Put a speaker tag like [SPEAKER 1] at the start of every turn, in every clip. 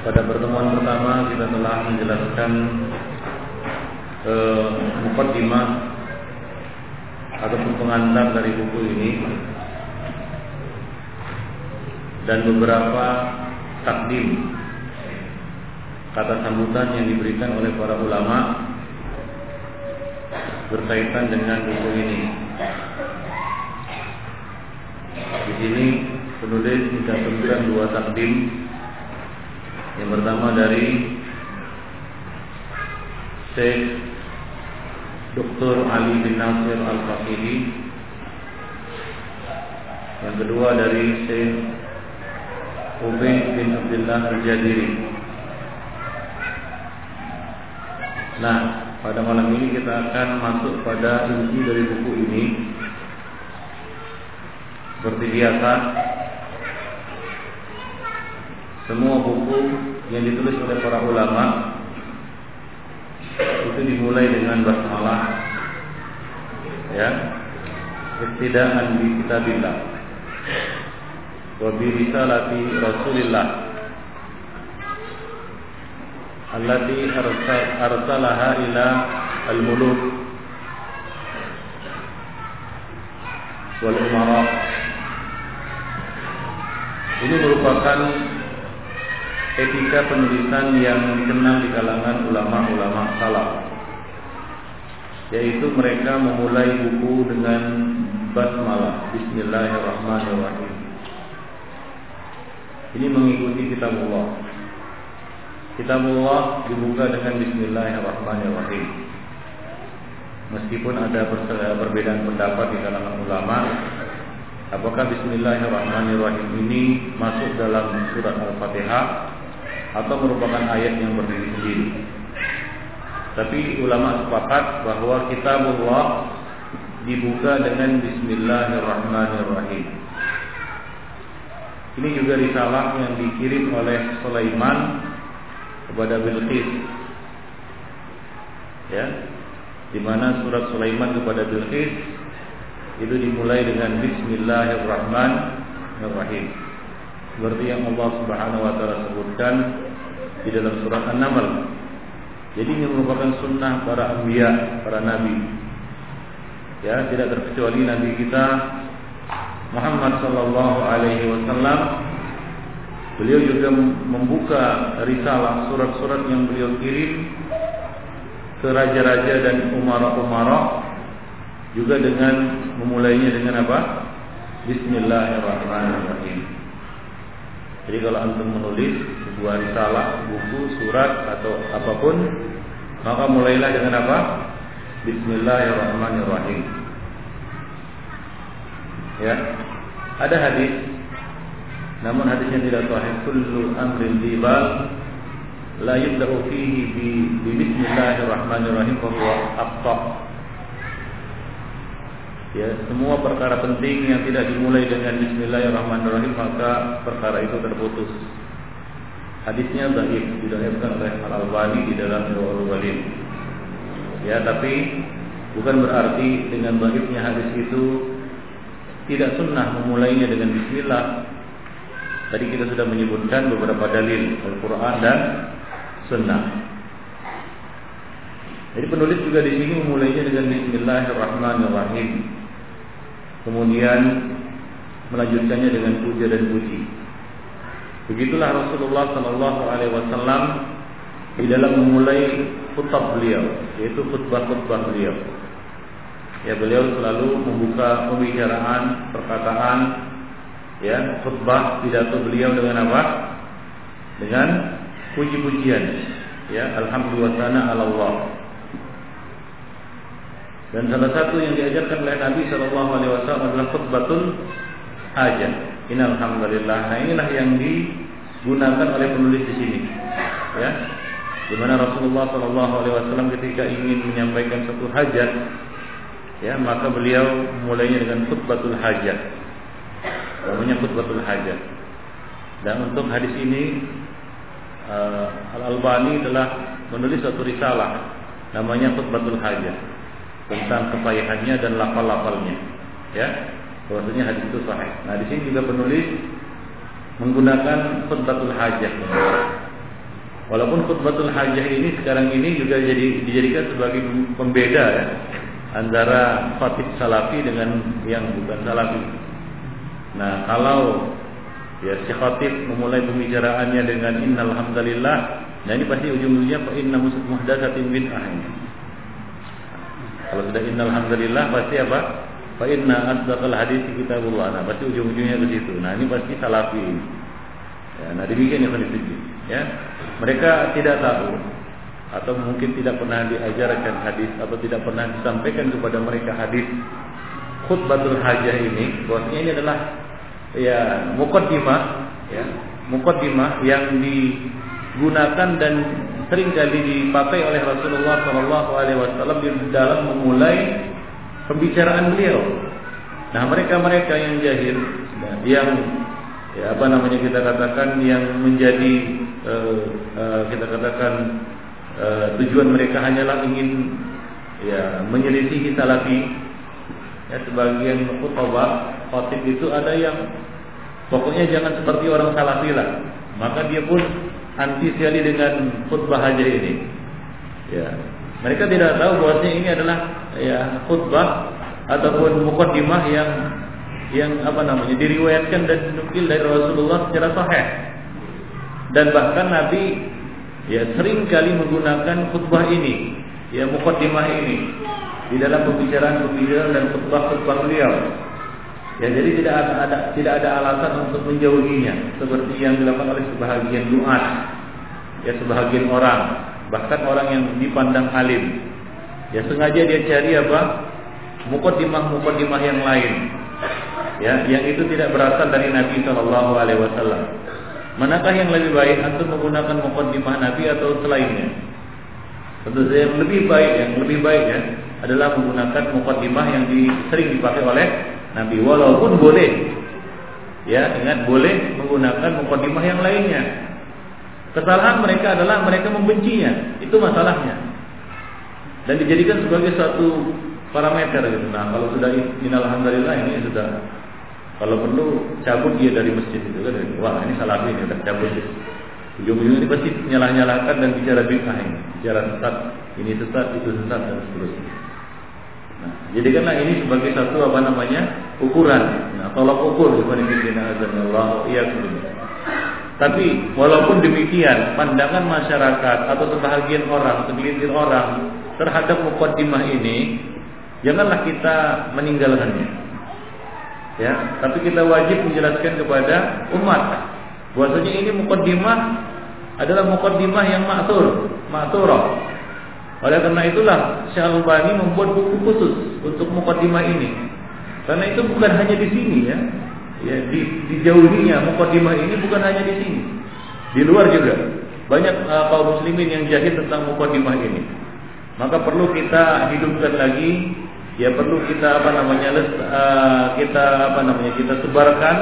[SPEAKER 1] Pada pertemuan pertama kita telah menjelaskan eh, mukaddimah ataupun pengantar dari buku ini dan beberapa takdim kata sambutan yang diberikan oleh para ulama berkaitan dengan buku ini. Di sini penulis mencantumkan dua takdim. Yang pertama dari Syekh Dr. Ali bin Nasir Al-Faqihi Yang kedua dari Syekh Ubay bin Abdullah Al-Jadiri Nah, pada malam ini kita akan masuk pada inti dari buku ini Seperti biasa Semua buku yang ditulis oleh para ulama itu dimulai dengan basmalah ya ibtidaan bi kitabillah. Wa bi risalati rasulillah allati arsalaha ila al-muluk wal umara ini merupakan etika penulisan yang dikenal di kalangan ulama-ulama salaf yaitu mereka memulai buku dengan basmalah. Bismillahirrahmanirrahim. Ini mengikuti kitab Allah kitab Allah dibuka dengan bismillahirrahmanirrahim. Meskipun ada perbedaan pendapat di kalangan ulama apakah bismillahirrahmanirrahim ini masuk dalam surat Al-Fatihah atau merupakan ayat yang berdiri sendiri. Tapi ulama sepakat bahwa kitabullah dibuka dengan Bismillahirrahmanirrahim. Ini juga risalah yang dikirim oleh Sulaiman kepada Bilqis. Ya, di mana surat Sulaiman kepada Bilqis itu dimulai dengan Bismillahirrahmanirrahim seperti yang Allah Subhanahu wa taala sebutkan di dalam surat An-Naml. Jadi ini merupakan sunnah para anbiya, para nabi. Ya, tidak terkecuali nabi kita Muhammad sallallahu alaihi wasallam beliau juga membuka risalah surat-surat yang beliau kirim ke raja-raja dan umara-umara juga dengan memulainya dengan apa? Bismillahirrahmanirrahim. Jadi kalau antum menulis sebuah risalah, buku, surat atau apa pun, maka mulailah dengan apa? Bismillahirrahmanirrahim. Ya. Ada hadis namun hadisnya tidak sahih kullu amrin dibal la yubda'u fihi bi, bi bismillahirrahmanirrahim fa huwa Ya, semua perkara penting yang tidak dimulai dengan Bismillahirrahmanirrahim maka perkara itu terputus. Hadisnya dhaif diriwayatkan oleh Al Albani di dalam Irwaul Walid. Ya, tapi bukan berarti dengan dhaifnya hadis itu tidak sunnah memulainya dengan Bismillah. Tadi kita sudah menyebutkan beberapa dalil Al-Quran dan Sunnah. Jadi penulis juga di sini memulainya dengan Bismillahirrahmanirrahim kemudian melanjutkannya dengan puja dan puji. Begitulah Rasulullah Shallallahu Alaihi Wasallam di dalam memulai khutbah beliau, yaitu khutbah-khutbah beliau. Ya beliau selalu membuka pembicaraan, perkataan, ya khutbah pidato beliau dengan apa? Dengan puji-pujian. Ya, alhamdulillah Allah. Dan salah satu yang diajarkan oleh Nabi Shallallahu Alaihi Wasallam adalah khutbatul hajat. Innalhamdulillah. Nah inilah yang digunakan oleh penulis di sini. Ya, di mana Rasulullah Shallallahu Alaihi Wasallam ketika ingin menyampaikan satu hajat, ya maka beliau mulainya dengan khutbatul hajat. Namanya khutbatul hajat. Dan untuk hadis ini uh, Al Albani telah menulis satu risalah namanya khutbatul hajat tentang kepayahannya dan lafal-lafalnya. Ya, bahwasanya hadis itu sahih. Nah, di sini juga penulis menggunakan khutbatul hajah. Walaupun khutbatul hajah ini sekarang ini juga jadi dijadikan sebagai pembeda ya antara khatib salafi dengan yang bukan salafi. Nah, kalau ya si khatib memulai pembicaraannya dengan innal hamdalillah, nah ini pasti ujung-ujungnya inna muhdatsatin bid'ah. Kalau sudah innal hamdalillah pasti apa? Fa inna asdaqal hadis kitabullah. Nah, pasti ujung-ujungnya ke situ. Nah, ini pasti salafi. Ya, nah demikian yang ya. Mereka tidak tahu atau mungkin tidak pernah diajarkan hadis atau tidak pernah disampaikan kepada mereka hadis khutbatul hajah ini bahwasanya ini adalah ya mukaddimah ya mukaddimah yang digunakan dan sering kali dipakai oleh Rasulullah Shallallahu Alaihi Wasallam di dalam memulai pembicaraan beliau. Nah mereka-mereka yang jahil, yang ya apa namanya kita katakan yang menjadi uh, uh, kita katakan uh, tujuan mereka hanyalah ingin ya menyelisihi salafi ya sebagian khutbah khotib itu ada yang pokoknya jangan seperti orang salafi lah maka dia pun anti sekali dengan khutbah haji ini ya mereka tidak tahu bahwasanya ini adalah ya khutbah ataupun mukaddimah yang yang apa namanya diriwayatkan dan dinukil dari Rasulullah secara sahih. Dan bahkan Nabi ya sering kali menggunakan khutbah ini, ya mukaddimah ini di dalam pembicaraan-pembicaraan dan khutbah-khutbah beliau. Ya jadi tidak ada, ada tidak ada alasan untuk menjauhinya. Seperti yang dilakukan oleh sebahagian duat ya sebahagian orang. Bahkan orang yang dipandang alim. Ya sengaja dia cari apa? Mukaddimah mukaddimah yang lain. Ya yang itu tidak berasal dari Nabi Shallallahu Alaihi Wasallam. Manakah yang lebih baik antum menggunakan mukaddimah Nabi atau selainnya? Tentu saja yang lebih baik, yang lebih baik ya adalah menggunakan mukaddimah yang di, sering dipakai oleh Nabi. Walaupun boleh, ya ingat boleh menggunakan mukaddimah yang lainnya. Kesalahan mereka adalah mereka membencinya, itu masalahnya. Dan dijadikan sebagai suatu parameter gitu. Nah, kalau sudah alhamdulillah ini sudah kalau perlu cabut dia dari masjid itu kan. Wah, ini salah ini udah cabut. Ujung-ujungnya ini pasti nyalah-nyalahkan dan bicara bid'ah ini, bicara sesat, ini sesat, itu sesat dan seterusnya. Nah, jadikanlah ini sebagai satu apa namanya ukuran. Nah, tolak ukur Allah iya Tapi walaupun demikian, pandangan masyarakat atau sebahagian orang, segelintir orang terhadap mukaddimah ini janganlah kita meninggalkannya. Ya, tapi kita wajib menjelaskan kepada umat bahwasanya ini mukaddimah adalah mukaddimah yang maksur, maksurah. Oleh karena itulah Syekh membuat buku khusus untuk mukaddimah ini. Karena itu bukan hanya di sini ya. Ya, di, dijauhinya mukaddimah ini bukan hanya di sini. Di luar juga banyak uh, kaum muslimin yang jahil tentang mukaddimah ini. Maka perlu kita hidupkan lagi ya perlu kita apa namanya uh, kita apa namanya kita sebarkan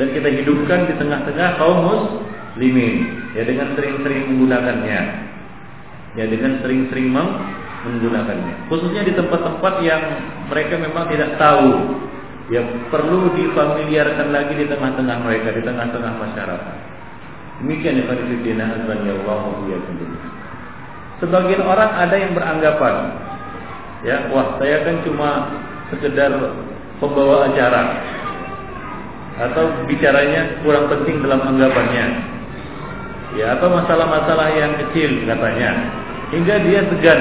[SPEAKER 1] dan kita hidupkan di tengah-tengah kaum muslimin ya dengan sering-sering menggunakannya ya dengan sering-sering menggunakannya. Khususnya di tempat-tempat yang mereka memang tidak tahu. Ya perlu difamiliarkan lagi di tengah-tengah mereka di tengah-tengah masyarakat. Demikian ya azan ya Allah sebagian orang ada yang beranggapan Ya, wah saya kan cuma sekedar pembawa acara atau bicaranya kurang penting dalam anggapannya. Ya, atau masalah-masalah yang kecil katanya. Hingga dia segan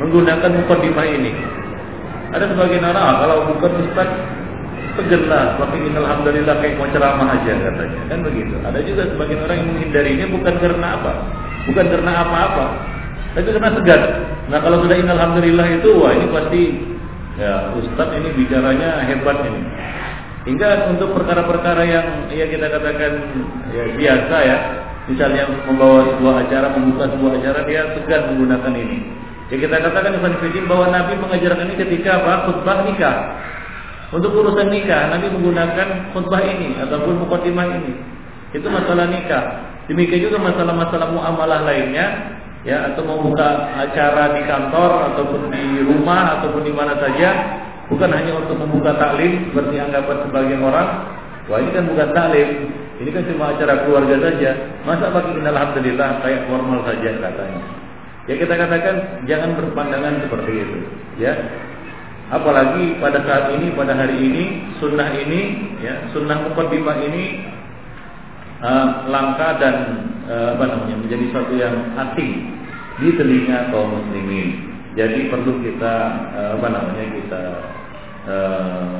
[SPEAKER 1] menggunakan mukadimah ini. Ada sebagian orang kalau bukan ustaz segenlah, tapi alhamdulillah kayak mau ceramah aja katanya. Kan begitu. Ada juga sebagian orang yang menghindarinya bukan karena apa? Bukan karena apa-apa, tapi karena segan. Nah kalau sudah alhamdulillah itu, wah ini pasti ya Ustadz ini bicaranya hebat ini. Hingga untuk perkara-perkara yang ya kita katakan ya biasa ya, misalnya membawa sebuah acara, membuka sebuah acara, dia segan menggunakan ini. Ya kita katakan Ibn bahwa Nabi mengajarkan ini ketika apa? Khutbah nikah. Untuk urusan nikah, Nabi menggunakan khutbah ini ataupun mukadimah ini. Itu masalah nikah. Demikian juga masalah-masalah muamalah lainnya ya atau membuka acara di kantor ataupun di rumah ataupun di mana saja bukan hanya untuk membuka taklim seperti anggapan sebagian orang Wah ini kan bukan taklim, ini kan cuma acara keluarga saja. Masa pakai alhamdulillah kayak formal saja katanya. Ya kita katakan jangan berpandangan seperti itu, ya. Apalagi pada saat ini, pada hari ini, sunnah ini, ya, sunnah mukaddimah ini uh, langka dan uh, apa namanya menjadi sesuatu yang asing di telinga kaum muslimin. Jadi perlu kita uh, apa namanya kita uh,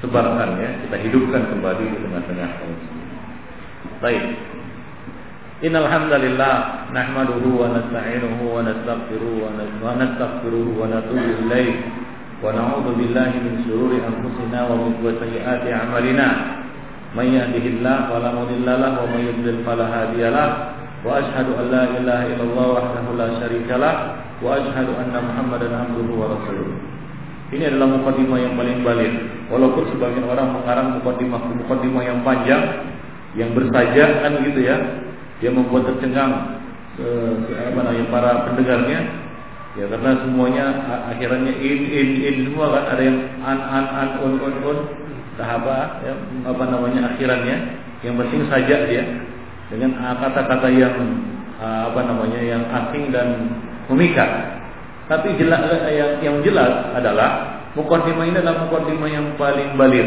[SPEAKER 1] sebarkan ya, kita hidupkan kembali di tengah-tengah kaum muslimin. Baik. Innal hamdalillah nahmaduhu wa nasta'inuhu wa nastaghfiruhu wa nastaghfiruhu wa natubu wa na'udzu min shururi anfusina wa min sayyiati a'malina. May yahdihillahu fala mudilla lahu wa may yudlil. Wa ashhadu an la ilaha illallah wahdahu la syarika wa anna Muhammadan wa rasuluh. Ini adalah mukadimah yang paling balik. Walaupun sebagian orang mengarang mukadimah mukadimah yang panjang, yang bersaja kan gitu ya, dia membuat tercengang se, apa namanya para pendengarnya. Ya karena semuanya akhirnya in in in semua kan. Ada yang an an an un un un. Sahabat ya, apa namanya akhirannya. Yang penting saja dia. Dengan kata-kata yang apa namanya yang asing dan memikat. Tapi jelas yang, yang jelas adalah mukaddimah ini adalah mukaddimah yang paling balir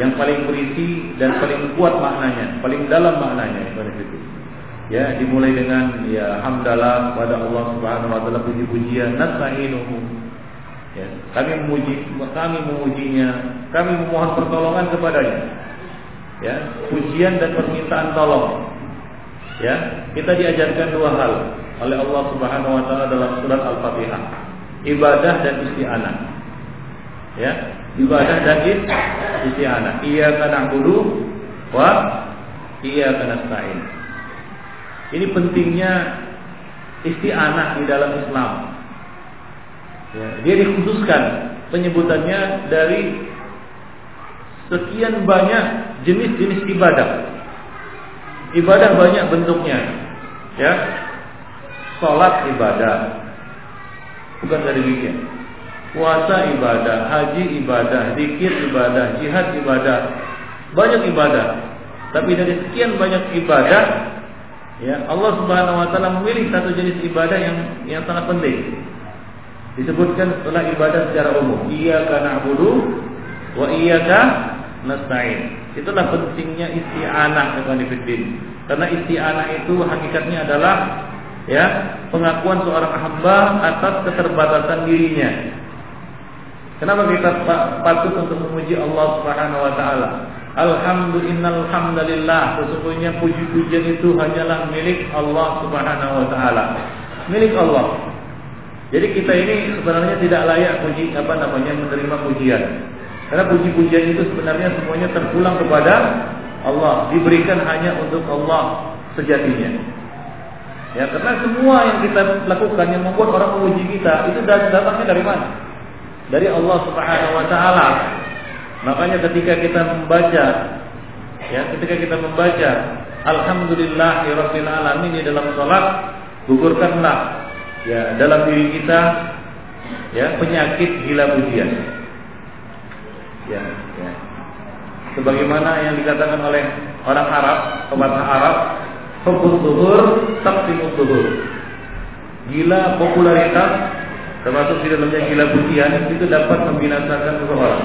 [SPEAKER 1] yang paling berisi dan paling kuat maknanya paling dalam maknanya itu ya dimulai dengan ya hamdalah kepada Allah Subhanahu wa taala puji-pujian nasta'inuhu Ya, kami memuji, kami memujinya, kami memohon pertolongan kepadanya. Ya, pujian dan permintaan tolong. Ya, kita diajarkan dua hal oleh Allah Subhanahu wa taala dalam surat Al-Fatihah. Ibadah dan isti'anah. Ya, ibadah dan isti'anah. Iyyaka na'budu wa iyyaka nasta'in. Ini pentingnya isti'anah di dalam Islam. Ya, dia dikhususkan penyebutannya dari sekian banyak jenis-jenis ibadah. Ibadah banyak bentuknya. Ya. Salat ibadah. Bukan dari demikian. Puasa ibadah, haji ibadah, zikir ibadah, jihad ibadah. Banyak ibadah. Tapi dari sekian banyak ibadah, ya Allah Subhanahu wa taala memilih satu jenis ibadah yang yang sangat penting disebutkan setelah ibadah secara umum. Iyyaka na'budu wa iyyaka nasta'in. Itulah pentingnya isti'anah kepada fiddin. Karena isti'anah itu hakikatnya adalah ya, pengakuan seorang hamba atas keterbatasan dirinya. Kenapa kita patut untuk memuji Allah Subhanahu wa taala? Alhamdulillah sesungguhnya puji-pujian itu hanyalah milik Allah Subhanahu wa taala. Milik Allah. Jadi kita ini sebenarnya tidak layak puji apa namanya menerima pujian. Karena puji-pujian itu sebenarnya semuanya terpulang kepada Allah, diberikan hanya untuk Allah sejatinya. Ya, karena semua yang kita lakukan yang membuat orang memuji kita itu datangnya dari mana? Dari Allah Subhanahu wa taala. Makanya ketika kita membaca ya, ketika kita membaca alhamdulillahirabbil alamin di dalam salat, gugurkanlah ya dalam diri kita ya penyakit gila pujian. Ya, ya. Sebagaimana yang dikatakan oleh orang Arab, pepatah Arab, fokus zuhur, taksimut zuhur. Gila popularitas termasuk di dalamnya gila pujian itu dapat membinasakan seseorang.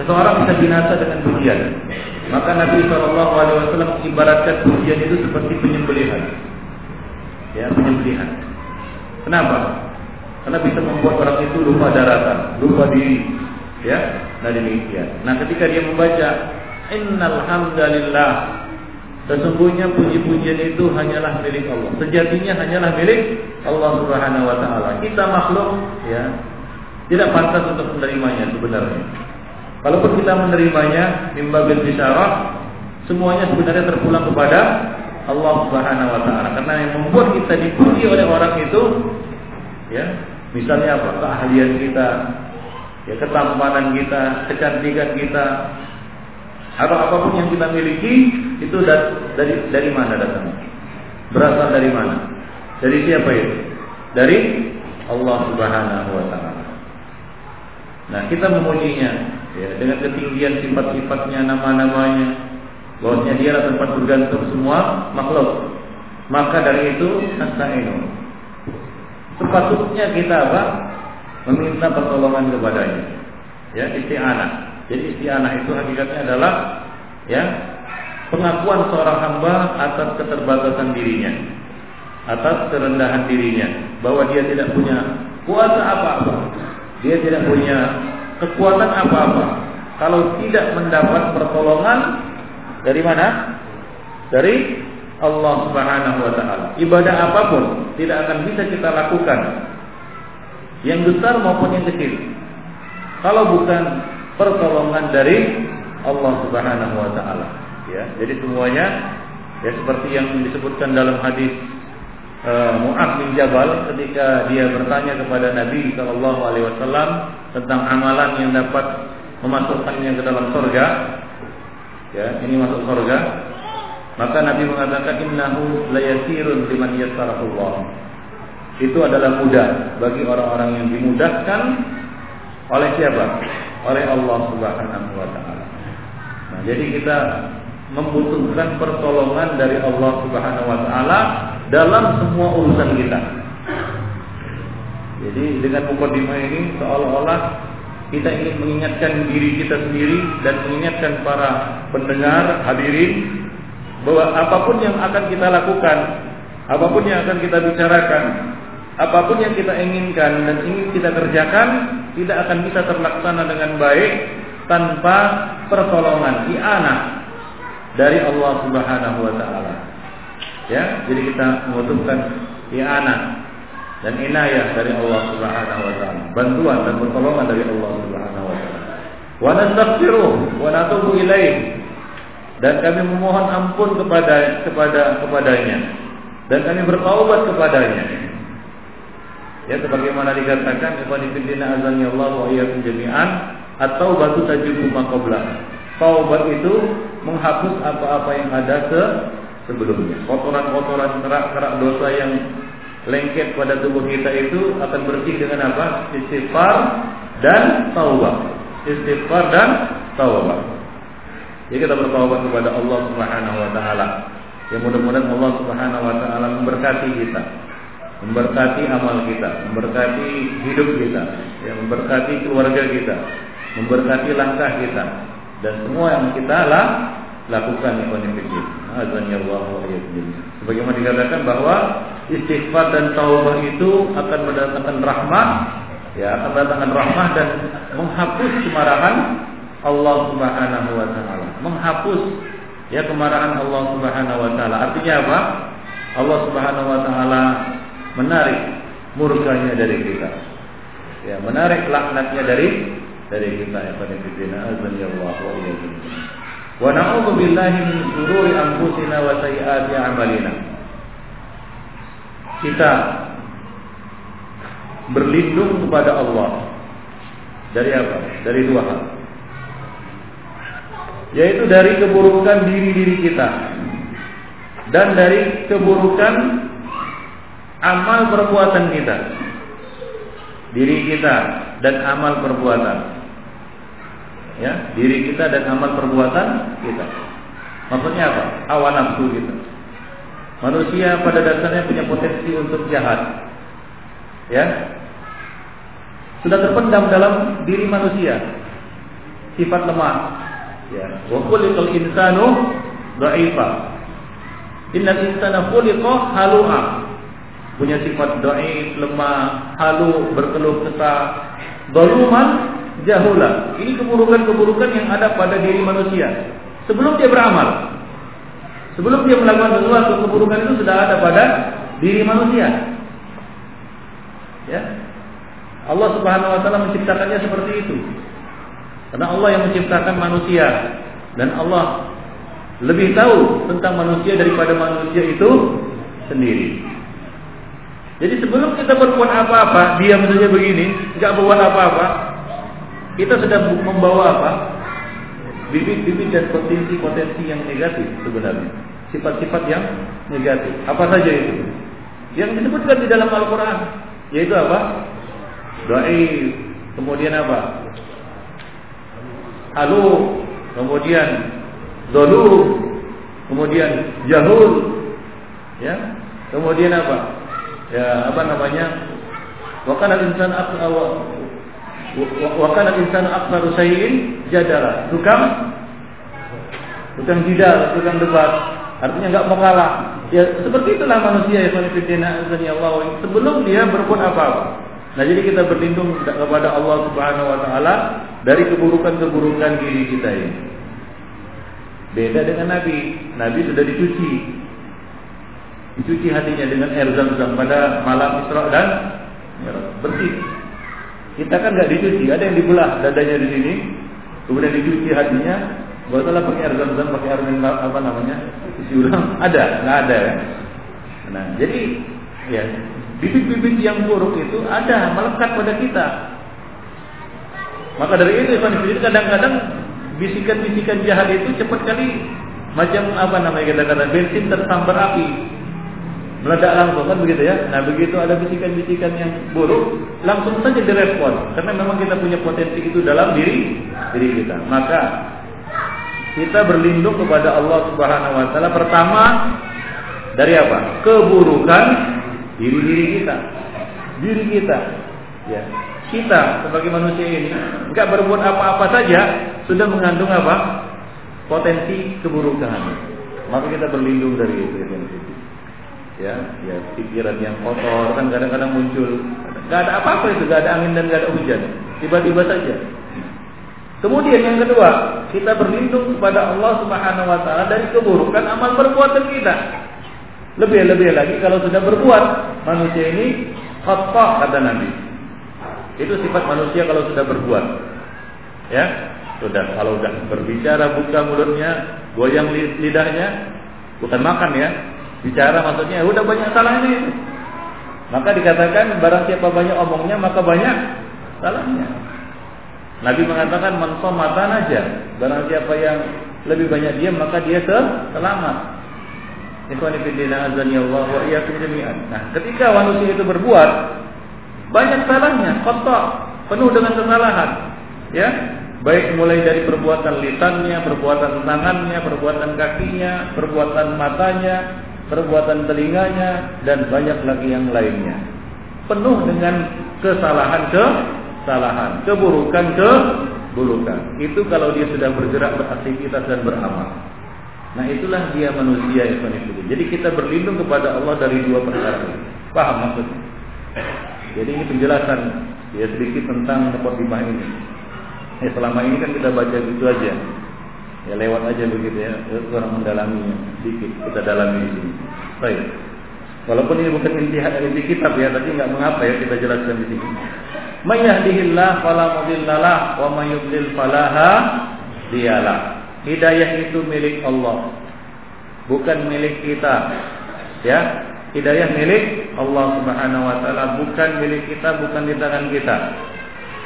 [SPEAKER 1] Seseorang bisa binasa dengan pujian. Maka Nabi Shallallahu Alaihi Wasallam ibaratkan pujian itu seperti penyembelihan. Ya, penyembelihan. Kenapa? Karena bisa membuat orang itu lupa daratan, lupa diri. Ya, nah demikian. Nah, ketika dia membaca Innal hamdalillah Sesungguhnya puji-pujian itu hanyalah milik Allah. Sejatinya hanyalah milik Allah Subhanahu wa taala. Kita makhluk ya tidak pantas untuk menerimanya sebenarnya. Kalaupun kita menerimanya mimbabil bisyarah, semuanya sebenarnya terpulang kepada Allah Subhanahu wa taala. Karena yang membuat kita dipuji oleh orang itu ya, misalnya apa? keahlian kita, ya ketampanan kita, kecantikan kita, atau apa pun yang kita miliki itu dari dari mana datangnya? Berasal dari mana? Dari siapa itu? Dari Allah Subhanahu wa taala. Nah, kita memujinya ya, dengan ketinggian sifat-sifatnya, nama-namanya, bahwasanya dia adalah tempat bergantung semua makhluk. Maka dari itu nasta'inu. Sepatutnya kita apa? Meminta pertolongan kepadanya. Ya, isti'anah. Jadi isti'anah itu hakikatnya adalah ya pengakuan seorang hamba atas keterbatasan dirinya, atas kerendahan dirinya, bahwa dia tidak punya kuasa apa-apa, dia tidak punya kekuatan apa-apa. Kalau tidak mendapat pertolongan dari mana? Dari Allah Subhanahu wa taala. Ibadah apa pun tidak akan bisa kita lakukan. Yang besar maupun yang kecil. Kalau bukan pertolongan dari Allah Subhanahu wa taala. Ya, jadi semuanya ya seperti yang disebutkan dalam hadis uh, Mu'ad bin Jabal ketika dia bertanya kepada Nabi Shallallahu alaihi wasallam tentang amalan yang dapat memasukkannya ke dalam surga. Ya, ini masuk surga. Maka Nabi mengatakan innahu layasirun liman yassarahullah. Itu adalah mudah bagi orang-orang yang dimudahkan oleh siapa? Oleh Allah Subhanahu wa taala. Nah, jadi kita membutuhkan pertolongan dari Allah Subhanahu wa taala dalam semua urusan kita. Jadi dengan mukadimah ini seolah-olah kita ingin mengingatkan diri kita sendiri dan mengingatkan para pendengar hadirin bahwa apa pun yang akan kita lakukan, apa pun yang akan kita bicarakan, apa pun yang kita inginkan dan ingin kita kerjakan tidak akan bisa terlaksana dengan baik tanpa pertolongan i'anah dari Allah Subhanahu wa taala. Ya, jadi kita membutuhkan i'anah dan inayah dari Allah Subhanahu wa taala, bantuan dan pertolongan dari Allah Subhanahu wa taala. Wa nastaghfiruh wa natubu ilaih dan kami memohon ampun kepada kepada kepadanya dan kami bertaubat kepadanya. Ya sebagaimana dikatakan kepada fillah azan Allah wa iyyakum jami'an atau batu tajubu maqabla. Taubat itu menghapus apa-apa yang ada ke sebelumnya. Kotoran-kotoran kerak-kerak dosa yang lengket pada tubuh kita itu akan bersih dengan apa? Istighfar dan taubat. Istighfar dan taubat. Jadi kita bertaubat kepada Allah Subhanahu wa taala. Ya mudah-mudahan Allah Subhanahu wa taala memberkati kita. Memberkati amal kita, memberkati hidup kita, ya memberkati keluarga kita, memberkati langkah kita dan semua yang kita lah lakukan konfidin. Azan ya Allah Sebagaimana dikatakan bahwa istighfar dan taubat itu akan mendatangkan rahmat, ya akan mendatangkan rahmat dan menghapus kemarahan Allah Subhanahu wa taala, menghapus ya kemarahan Allah Subhanahu wa taala. Artinya apa? Allah Subhanahu wa taala menarik murkanya dari kita. Ya, menarik laknatnya dari dari kita ya pada fitina azan ya Allah wa iyyakum. Wa na'udzu billahi min shururi anfusina wa sayyiati a'malina. Kita berlindung kepada Allah dari apa? Dari dua hal yaitu dari keburukan diri-diri kita dan dari keburukan amal perbuatan kita. Diri kita dan amal perbuatan. Ya diri kita dan amal perbuatan kita. Maksudnya apa? Awan nafsu kita. Manusia pada dasarnya punya potensi untuk jahat. Ya. Sudah terpendam dalam diri manusia. Sifat lemah. Ya, wa khuliqal insanu dha'ifa. Innal insana khuliqa halu'a. Punya sifat dhaif, lemah, halu, berkeluh kesah, zaluman, jahula. Ini keburukan-keburukan yang ada pada diri manusia sebelum dia beramal. Sebelum dia melakukan sesuatu, keburukan itu sudah ada pada diri manusia. Ya. Allah Subhanahu wa taala menciptakannya seperti itu. Karena Allah yang menciptakan manusia dan Allah lebih tahu tentang manusia daripada manusia itu sendiri. Jadi sebelum kita berbuat apa-apa, diam saja begini, nggak berbuat apa-apa, kita sudah membawa apa? Bibit-bibit dan potensi-potensi yang negatif sebenarnya. Sifat-sifat yang negatif. Apa saja itu? Yang disebutkan di dalam Al-Quran. Yaitu apa? Doa. Kemudian apa? halu, kemudian dolur, kemudian jahul, ya, kemudian apa? Ya, apa namanya? Wakana insan wakana insan aksaru sayin jadara. Tukang tukang jidal, tukang debat. Artinya nggak mau kalah. Ya seperti itulah manusia ya Allah. Sebelum dia berbuat apa-apa. Nah jadi kita berlindung kepada Allah Subhanahu Wa Taala dari keburukan-keburukan diri kita ini. Beda dengan Nabi. Nabi sudah dicuci. Dicuci hatinya dengan air zam-zam pada malam Isra dan bersih. Kita kan nggak dicuci, ada yang dibelah dadanya di sini, kemudian dicuci hatinya, usah pakai air zam-zam, pakai air mineral apa namanya, isi ulang. Ada, nggak ada ya. Nah, jadi ya bibit-bibit yang buruk itu ada melekat pada kita. Maka dari itu kadang-kadang bisikan-bisikan jahat itu cepat kali macam apa namanya kita kata bensin tersambar api meledak langsung kan begitu ya. Nah begitu ada bisikan-bisikan yang buruk langsung saja direspon karena memang kita punya potensi itu dalam diri diri kita. Maka kita berlindung kepada Allah Subhanahu wa taala pertama dari apa? Keburukan diri-diri kita. Diri kita. Ya. Kita sebagai manusia ini enggak berbuat apa-apa saja sudah mengandung apa? Potensi keburukan. Maka kita berlindung dari itu ya ya pikiran yang kotor kan kadang-kadang muncul nggak ada apa-apa itu nggak ada angin dan nggak ada hujan tiba-tiba saja Kemudian yang kedua, kita berlindung kepada Allah Subhanahu wa taala dari keburukan amal perbuatan kita. Lebih-lebih lagi kalau sudah berbuat, manusia ini khata kata Nabi. Itu sifat manusia kalau sudah berbuat. Ya, sudah kalau sudah berbicara buka mulutnya, goyang lidahnya, bukan makan ya. Bicara maksudnya udah banyak salahnya Maka dikatakan barang siapa banyak omongnya maka banyak salahnya. Nabi mengatakan mata aja. Barang siapa yang lebih banyak diam maka dia selamat. Nah, ketika manusia itu berbuat banyak salahnya, kotor, penuh dengan kesalahan. Ya, baik mulai dari perbuatan lisannya, perbuatan tangannya, perbuatan kakinya, perbuatan matanya, perbuatan telinganya dan banyak lagi yang lainnya. Penuh dengan kesalahan ke kesalahan, keburukan ke keburukan. Itu kalau dia sudah bergerak beraktivitas dan beramal. Nah itulah dia manusia yang itu. Jadi kita berlindung kepada Allah dari dua perkara. Paham maksudnya? Jadi ini penjelasan ya sedikit tentang mukadimah ini. Ya, selama ini kan kita baca gitu aja. Ya lewat aja begitu ya, kurang mendalaminya sedikit kita dalami di sini. Baik. Walaupun ini bukan inti inti kitab ya, tapi nggak mengapa ya kita jelaskan di sini. Mayyahdihillah fala mudhillalah wa may yudlil falaha dialah. Hidayah itu milik Allah. Bukan milik kita. Ya, hidayah milik Allah Subhanahu wa taala, bukan milik kita, bukan di tangan kita.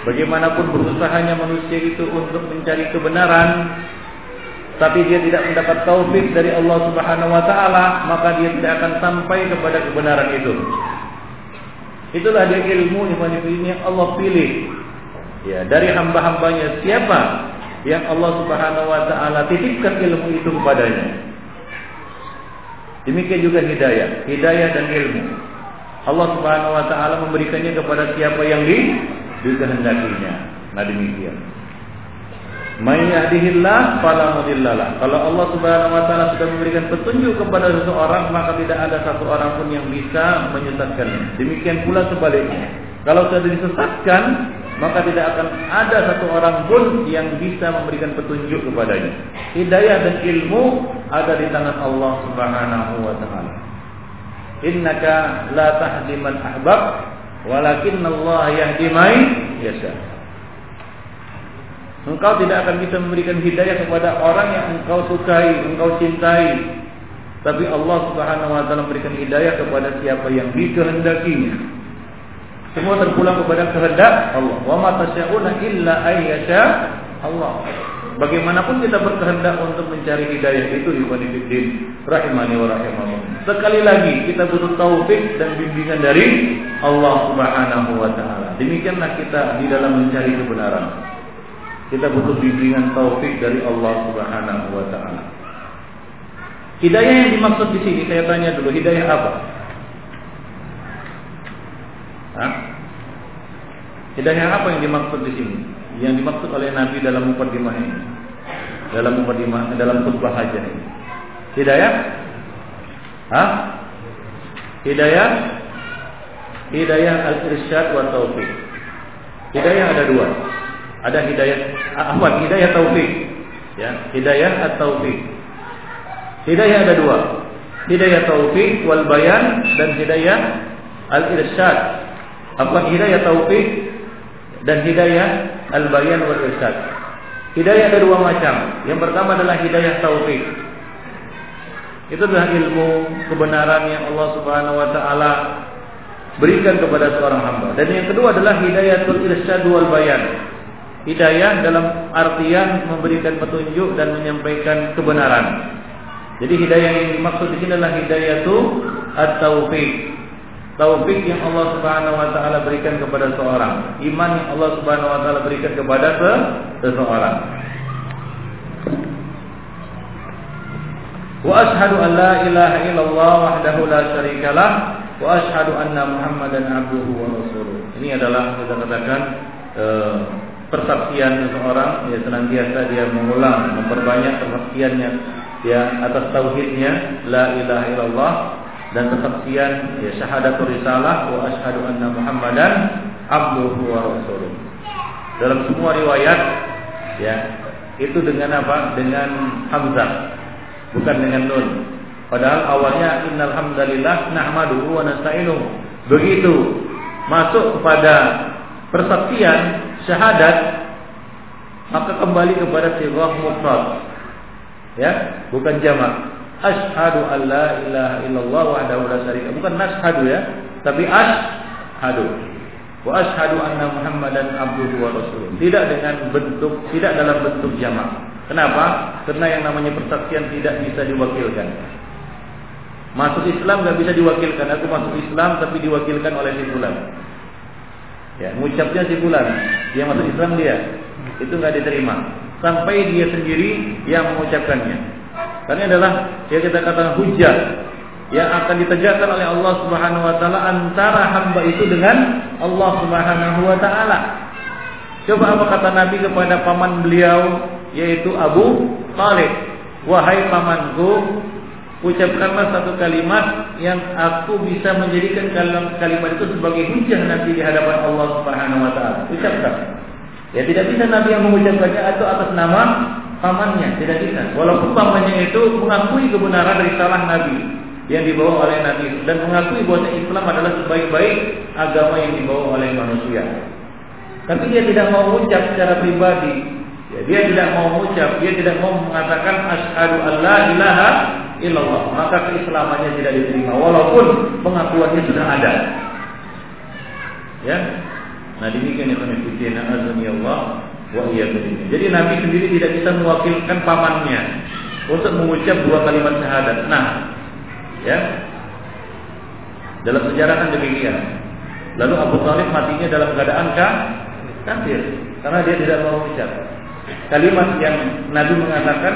[SPEAKER 1] Bagaimanapun berusahanya manusia itu untuk mencari kebenaran, tapi dia tidak mendapat taufik dari Allah Subhanahu wa taala, maka dia tidak akan sampai kepada kebenaran itu. Itulah dia ilmu ini yang Allah pilih. Ya, dari hamba-hambanya siapa yang Allah Subhanahu wa taala titipkan ilmu itu kepadanya. Demikian juga hidayah, hidayah dan ilmu. Allah Subhanahu wa taala memberikannya kepada siapa yang di dikehendakinya. Nah demikian. May yahdihillah fala. Kalau Allah Subhanahu wa taala sudah memberikan petunjuk kepada seseorang, maka tidak ada satu orang pun yang bisa menyesatkannya. Demikian pula sebaliknya. Kalau sudah disesatkan, maka tidak akan ada satu orang pun yang bisa memberikan petunjuk kepadanya. Hidayah dan ilmu ada di tangan Allah Subhanahu wa taala. Innaka la tahdi ahbab, walakin Allah yahdi man yasha. Engkau tidak akan bisa memberikan hidayah kepada orang yang engkau sukai, engkau cintai. Tapi Allah Subhanahu wa taala memberikan hidayah kepada siapa yang dikehendakinya. Semua terpulang kepada kehendak Allah. Wa ma tasyauna illa ayyasha Allah. Bagaimanapun kita berkehendak untuk mencari hidayah itu ikhwanifiddin rahimani wa rahimakumullah. Sekali lagi kita butuh taufik dan bimbingan dari Allah Subhanahu wa taala. Demikianlah kita di dalam mencari kebenaran. Kita butuh bimbingan taufik dari Allah Subhanahu wa taala. Hidayah yang dimaksud di sini saya tanya dulu, hidayah apa? Hah? Hidayah apa yang dimaksud di sini? Yang dimaksud oleh Nabi dalam mukadimah ini. Dalam mukadimah dalam khutbah hajah ini. Hidayah? Hah? Hidayah? Hidayah al-irsyad wa taufik. Hidayah ada dua. Ada hidayah apa? Hidayah taufik. Ya, hidayah at-taufik. Hidayah ada dua. Hidayah taufik wal bayan dan hidayah al-irsyad. Apa hidayah taufik dan hidayah al-bayan wal irsyad. Hidayah ada dua macam. Yang pertama adalah hidayah taufik. Itu adalah ilmu kebenaran yang Allah Subhanahu wa taala berikan kepada seorang hamba. Dan yang kedua adalah hidayatul irsyad wal bayan. Hidayah dalam artian memberikan petunjuk dan menyampaikan kebenaran. Jadi hidayah yang dimaksud di sini adalah hidayatu at-taufik. Taufik yang Allah Subhanahu wa taala berikan kepada seorang, iman yang Allah Subhanahu wa taala berikan kepada seseorang. Wa ashhadu an la ilaha illallah wahdahu la syarikalah wa ashhadu anna Muhammadan abduhu wa rasuluh. Ini adalah kita katakan uh, persaksian seseorang ya senantiasa dia mengulang memperbanyak persaksiannya ya atas tauhidnya la ilaha illallah dan persaksian ya syahadatul risalah wa asyhadu anna muhammadan abduhu wa rasuluh. Dalam semua riwayat ya itu dengan apa? Dengan hamzah bukan dengan nun. Padahal awalnya innal hamdalillah nahmaduhu wa nasta'inuhu. Begitu masuk kepada persaksian syahadat maka kembali kepada sirah mufrad. Ya bukan jamak. Asyhadu an la ilaha illallah wahdahu la syarika. Bukan nashhadu ya tapi asyhadu wa asyhadu anna muhammadan abduhu wa rasuluh. Tidak dengan bentuk tidak dalam bentuk jamak. Kenapa? Karena yang namanya persaksian tidak bisa diwakilkan. Masuk Islam nggak bisa diwakilkan. Aku masuk Islam tapi diwakilkan oleh si fulan Ya, mengucapnya si bulan, dia masuk Islam dia, itu nggak diterima sampai dia sendiri yang mengucapkannya. Karena adalah yang kita katakan hujah yang akan ditegakkan oleh Allah Subhanahu wa taala antara hamba itu dengan Allah Subhanahu wa taala. Coba apa kata Nabi kepada paman beliau yaitu Abu Talib, "Wahai pamanku, ucapkanlah satu kalimat yang aku bisa menjadikan kalimat itu sebagai hujah nanti di hadapan Allah Subhanahu wa taala. Ucapkan. Ya tidak bisa Nabi yang mengucapkannya atau atas nama pamannya, tidak bisa. Walaupun pamannya itu mengakui kebenaran risalah Nabi yang dibawa oleh Nabi dan mengakui bahwa Islam adalah sebaik-baik agama yang dibawa oleh manusia. Tapi dia tidak mau ucap secara pribadi. Ya, dia tidak mau ucap, dia tidak mau mengatakan asyhadu alla ilaha illallah, maka keislamannya tidak diterima walaupun pengakuannya sudah ada. Ya. Nah, demikian yang kami azani Allah wa iyyakum. Jadi Nabi sendiri tidak bisa mewakilkan pamannya untuk mengucap dua kalimat syahadat. Nah, ya. Dalam sejarah kan demikian. Lalu Abu Thalib matinya dalam keadaan kafir karena dia tidak mau mengucap kalimat yang Nabi mengatakan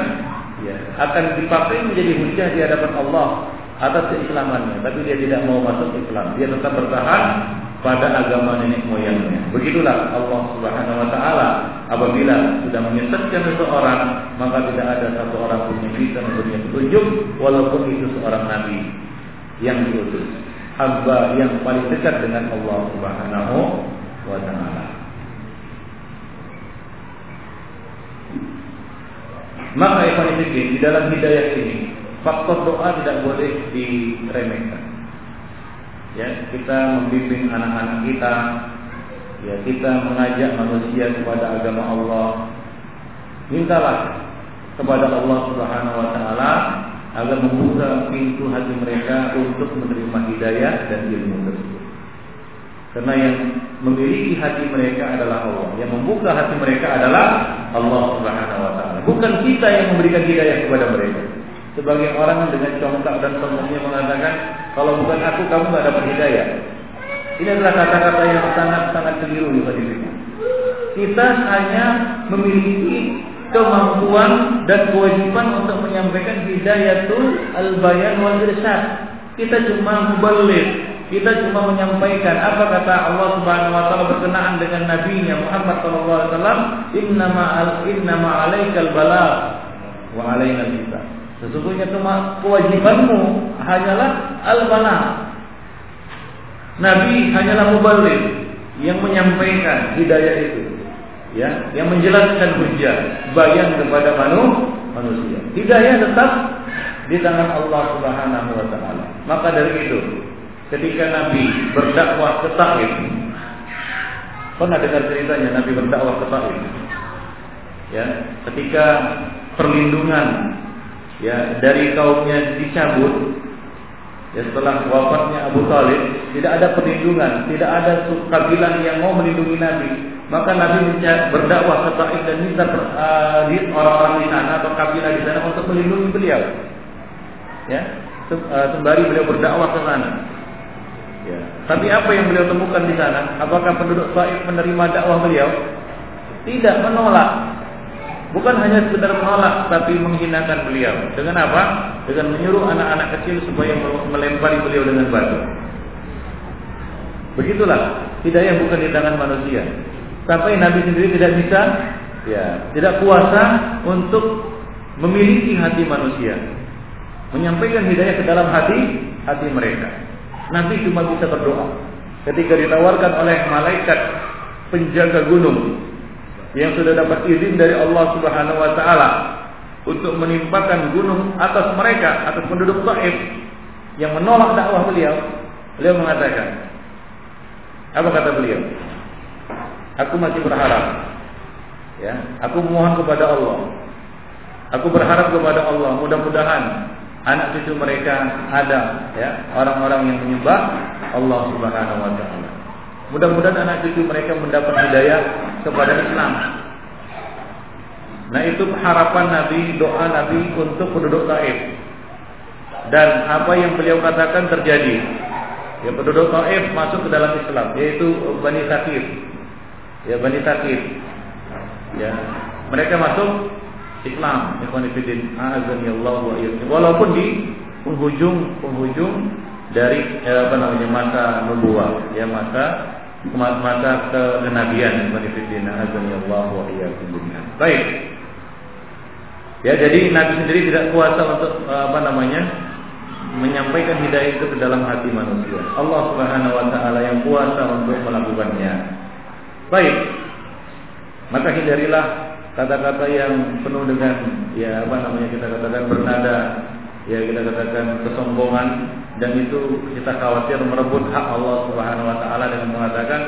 [SPEAKER 1] ya, akan dipakai menjadi hujah di hadapan Allah atas keislamannya, tapi dia tidak mau masuk Islam. Dia tetap bertahan pada agama nenek moyangnya. Begitulah Allah Subhanahu wa taala apabila sudah menyesatkan seseorang, maka tidak ada satu orang pun yang bisa memberinya petunjuk walaupun itu seorang nabi yang diutus. Hamba yang paling dekat dengan Allah Subhanahu wa taala. Maka ikhwan di dalam hidayah ini faktor doa tidak boleh diremehkan. Ya, kita membimbing anak-anak kita, ya kita mengajak manusia kepada agama Allah. Mintalah kepada Allah Subhanahu wa taala agar membuka pintu hati mereka untuk menerima hidayah dan ilmu tersebut. Karena yang memiliki hati mereka adalah Allah. Yang membuka hati mereka adalah Allah Subhanahu wa taala. Bukan kita yang memberikan hidayah kepada mereka. Sebagai orang dengan congkak dan sombongnya mengatakan, kalau bukan aku kamu tidak dapat hidayah. Ini adalah kata-kata yang sangat-sangat keliru di kita hanya memiliki kemampuan dan kewajiban untuk menyampaikan hidayatul al-bayan wal. Kita cuma mubalik, kita cuma menyampaikan apa kata Allah Subhanahu wa taala berkenaan dengan nabinya Muhammad sallallahu alaihi wasallam, "Innama al innama alaikal balagh wa alaina al Sesungguhnya cuma kewajibanmu hanyalah al-balagh. Nabi hanyalah mubalik yang menyampaikan hidayah itu ya yang menjelaskan hujah bayan kepada manusia. Hidayah tetap di tangan Allah Subhanahu wa taala. Maka dari itu, ketika Nabi berdakwah ke Taif, pernah dengar ceritanya Nabi berdakwah ke Taif? Ya, ketika perlindungan ya dari kaumnya dicabut ya setelah wafatnya Abu Talib tidak ada perlindungan tidak ada kabilah yang mau melindungi Nabi maka Nabi berdakwah ke Taif dan minta uh, orang-orang di sana atau kabilah di sana untuk melindungi beliau. Ya, uh, sembari beliau berdakwah ke sana. Ya. Tapi apa yang beliau temukan di sana? Apakah penduduk Taif menerima dakwah beliau? Tidak, menolak. Bukan hanya sekedar menolak, tapi menghinakan beliau. Dengan apa? Dengan menyuruh anak-anak kecil supaya melempari beliau dengan batu. Begitulah, hidayah bukan di tangan manusia sampai Nabi sendiri tidak bisa ya tidak kuasa untuk memiliki hati manusia menyampaikan hidayah ke dalam hati hati mereka Nabi cuma bisa berdoa ketika ditawarkan oleh malaikat penjaga gunung yang sudah dapat izin dari Allah Subhanahu wa taala untuk menimpakan gunung atas mereka atas penduduk Taif yang menolak dakwah beliau beliau mengatakan apa kata beliau Aku masih berharap. Ya, aku mohon kepada Allah. Aku berharap kepada Allah, mudah-mudahan anak cucu mereka ada ya, orang-orang yang menyembah Allah Subhanahu wa taala. Mudah-mudahan anak cucu mereka mendapat hidayah kepada Islam. Nah, itu harapan Nabi, doa Nabi untuk penduduk Taif. Dan apa yang beliau katakan terjadi. Ya, penduduk Taif masuk ke dalam Islam, yaitu Bani Sakif ya Bani Takif ya mereka masuk Islam ikhwan fillah Allah wa walaupun di penghujung penghujung dari eh, apa namanya masa nubuah ya masa masa kenabian ikhwan fillah Allah wa baik ya jadi Nabi sendiri tidak kuasa untuk eh, apa namanya menyampaikan hidayah itu ke dalam hati manusia. Allah Subhanahu wa taala yang kuasa untuk melakukannya. Baik. Maka hindarilah kata-kata yang penuh dengan ya apa namanya kita katakan bernada ya kita katakan kesombongan dan itu kita khawatir merebut hak Allah Subhanahu wa taala dengan mengatakan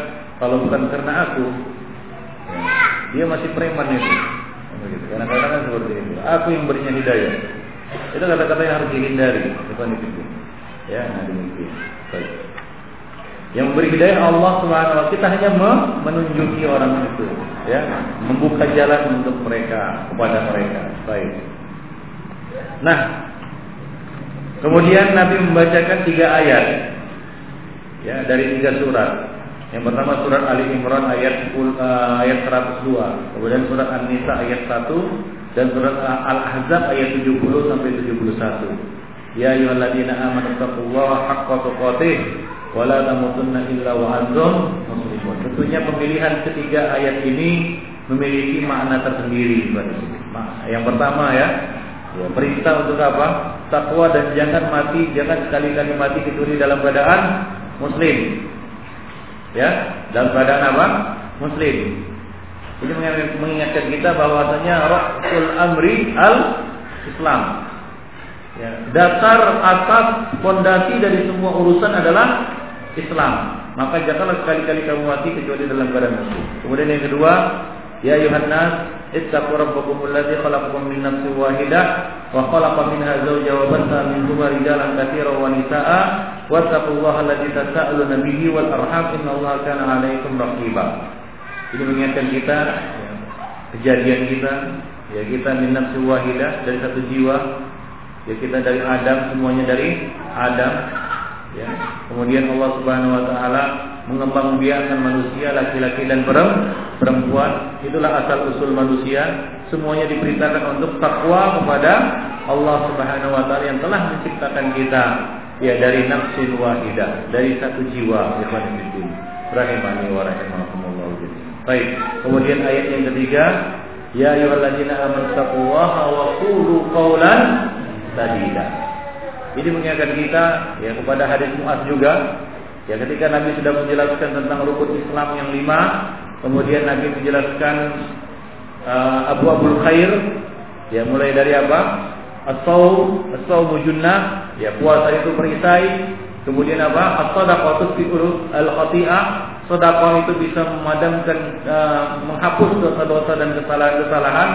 [SPEAKER 1] kalau bukan karena aku dia masih preman itu. Karena katakan seperti itu. Aku yang berinya hidayah. Itu kata-kata yang harus dihindari, bukan itu. Ya, nah demikian. Baik. Yang memberi hidayah Allah Subhanahu kita hanya menunjuki orang itu, ya, membuka jalan untuk mereka kepada mereka. Baik. Nah, kemudian Nabi membacakan tiga ayat, ya, dari tiga surat. Yang pertama surat Ali Imran ayat 10, eh, ayat 102, kemudian surat An-Nisa ayat 1 dan surat Al-Ahzab ayat 70 sampai 71. Ya ayyuhalladzina amanu taqullaha haqqa tuqatih wala tamutunna illa wa antum muslimun. Tentunya pemilihan ketiga ayat ini memiliki makna tersendiri Yang pertama ya, ya perintah untuk apa? Takwa dan jangan mati, jangan sekali-kali mati kecuali dalam keadaan muslim. Ya, dalam keadaan apa? Muslim. Ini mengingatkan kita bahwasanya Rasul Amri al Islam. Ya, dasar atas fondasi dari semua urusan adalah Islam. Maka janganlah sekali-kali kamu mati kecuali dalam keadaan muslim. Kemudian yang kedua, Ya ayuhan nas, ittaqu rabbakum alladzi khalaqakum min nafsin wahidah wa khalaqa minha zawjaha wa bassa minhuma rijalan katsiran wa nisaa'a wattaqullaha alladzi tasaaluna bihi wal arham innallaha kana 'alaikum raqiba. Ini mengingatkan kita kejadian kita, ya kita min nafsin wahidah dari satu jiwa, ya kita dari Adam semuanya dari Adam Ya. Kemudian Allah Subhanahu wa taala mengembangbiakkan manusia laki-laki dan perempuan. Itulah asal usul manusia. Semuanya diperintahkan untuk takwa kepada Allah Subhanahu wa taala yang telah menciptakan kita ya dari nafsin wahidah, dari satu jiwa, ikhwan fillah. Rahimani wa rahimakumullah. Baik. Kemudian ayat yang ketiga, ya ayyuhalladzina amanu taqullaha wa qulu qawlan sadida. Ini mengingatkan kita ya kepada hadis Muaz juga ya ketika Nabi sudah menjelaskan tentang rukun Islam yang lima, kemudian Nabi menjelaskan uh, Abu Abul Khair ya mulai dari apa? As-saum, as-saumu junnah, ya puasa itu perisai, kemudian apa? As-sadaqatu fi'ul al-khati'ah, sedekah itu bisa memadamkan uh, menghapus dosa-dosa dan kesalahan-kesalahan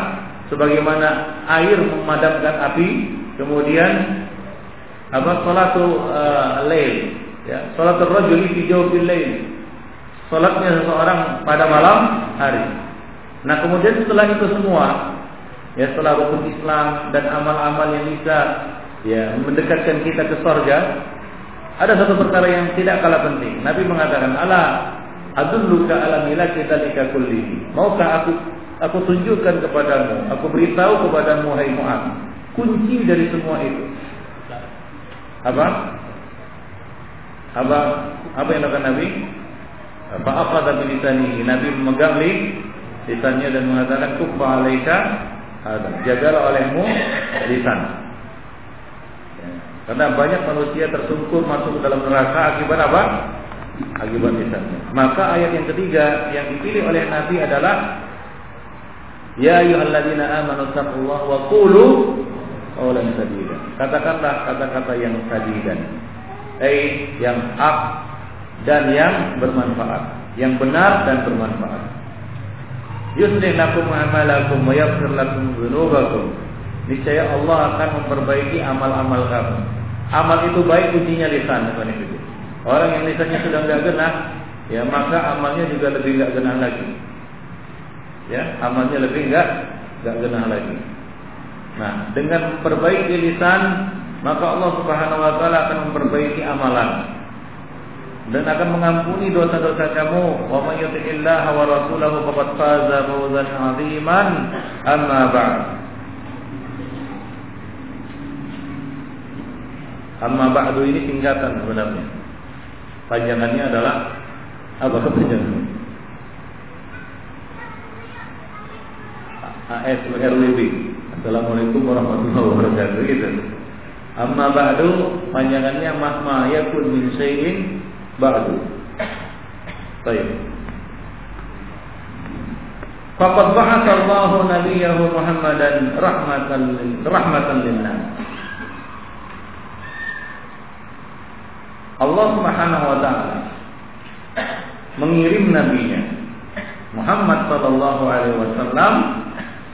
[SPEAKER 1] sebagaimana air memadamkan api kemudian apa salatu uh, lail ya. Salatul rajuli fi jawfil lail. Salatnya seseorang pada malam hari. Nah kemudian setelah itu semua ya setelah rukun Islam dan amal-amal yang bisa ya mendekatkan kita ke surga ada satu perkara yang tidak kalah penting. Nabi mengatakan ala adulluka ala milaki dzalika kulli maukah aku aku tunjukkan kepadamu aku beritahu kepadamu hai Muhammad kunci dari semua itu apa? Apa? Apa yang dilakukan Nabi? Apa apa tapi lisanihi Nabi memegang li lisannya dan mengatakan kufa alaika ada jagalah olehmu lisan. Karena banyak manusia tersungkur masuk ke dalam neraka akibat apa? Akibat lisannya. Maka ayat yang ketiga yang dipilih oleh Nabi adalah Ya ayyuhalladzina amanu taqullaha wa qulu qawlan sadida. Katakanlah kata-kata yang sadidan. Eh yang hak dan yang bermanfaat, yang benar dan bermanfaat. Yuslih lakum amalakum wa yaghfir lakum. Niscaya Allah akan memperbaiki amal-amal kamu. Amal itu baik ujinya lisan, Orang yang lisannya sudah enggak genah, ya maka amalnya juga lebih enggak genah lagi. Ya, amalnya lebih enggak enggak genah lagi. Nah, dengan memperbaiki lisan, maka Allah Subhanahu wa taala akan memperbaiki amalan dan akan mengampuni dosa-dosa kamu. Wa may yuti'illaha wa rasulahu faqad faza fawzan 'aziman. Amma ba'd. Amma ba'du ini tingkatan sebenarnya. Panjangannya adalah apa kepanjangannya? ASRWB Assalamualaikum warahmatullahi wabarakatuh gitu. Amma ba'du panjangannya mahma yakun min syai'in ba'du. Baik. Faqad ba'atha Allah nabiyahu Muhammadan rahmatan rahmatan linnas. Allah Subhanahu wa taala mengirim nabinya Muhammad sallallahu alaihi wasallam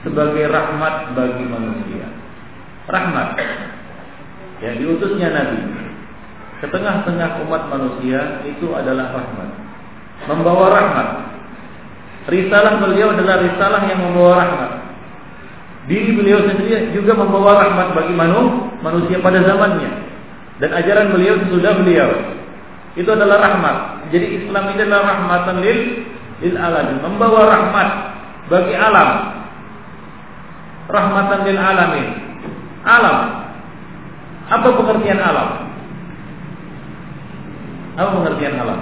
[SPEAKER 1] sebagai rahmat bagi manusia. Rahmat. Ya, diutusnya Nabi. Setengah-tengah umat manusia itu adalah rahmat. Membawa rahmat. Risalah beliau adalah risalah yang membawa rahmat. Diri beliau sendiri juga membawa rahmat bagi manusia pada zamannya. Dan ajaran beliau sudah beliau. Itu adalah rahmat. Jadi Islam ini adalah rahmatan lil lil alamin, membawa rahmat bagi alam rahmatan lil alamin. Alam. Apa pengertian alam? Apa pengertian alam?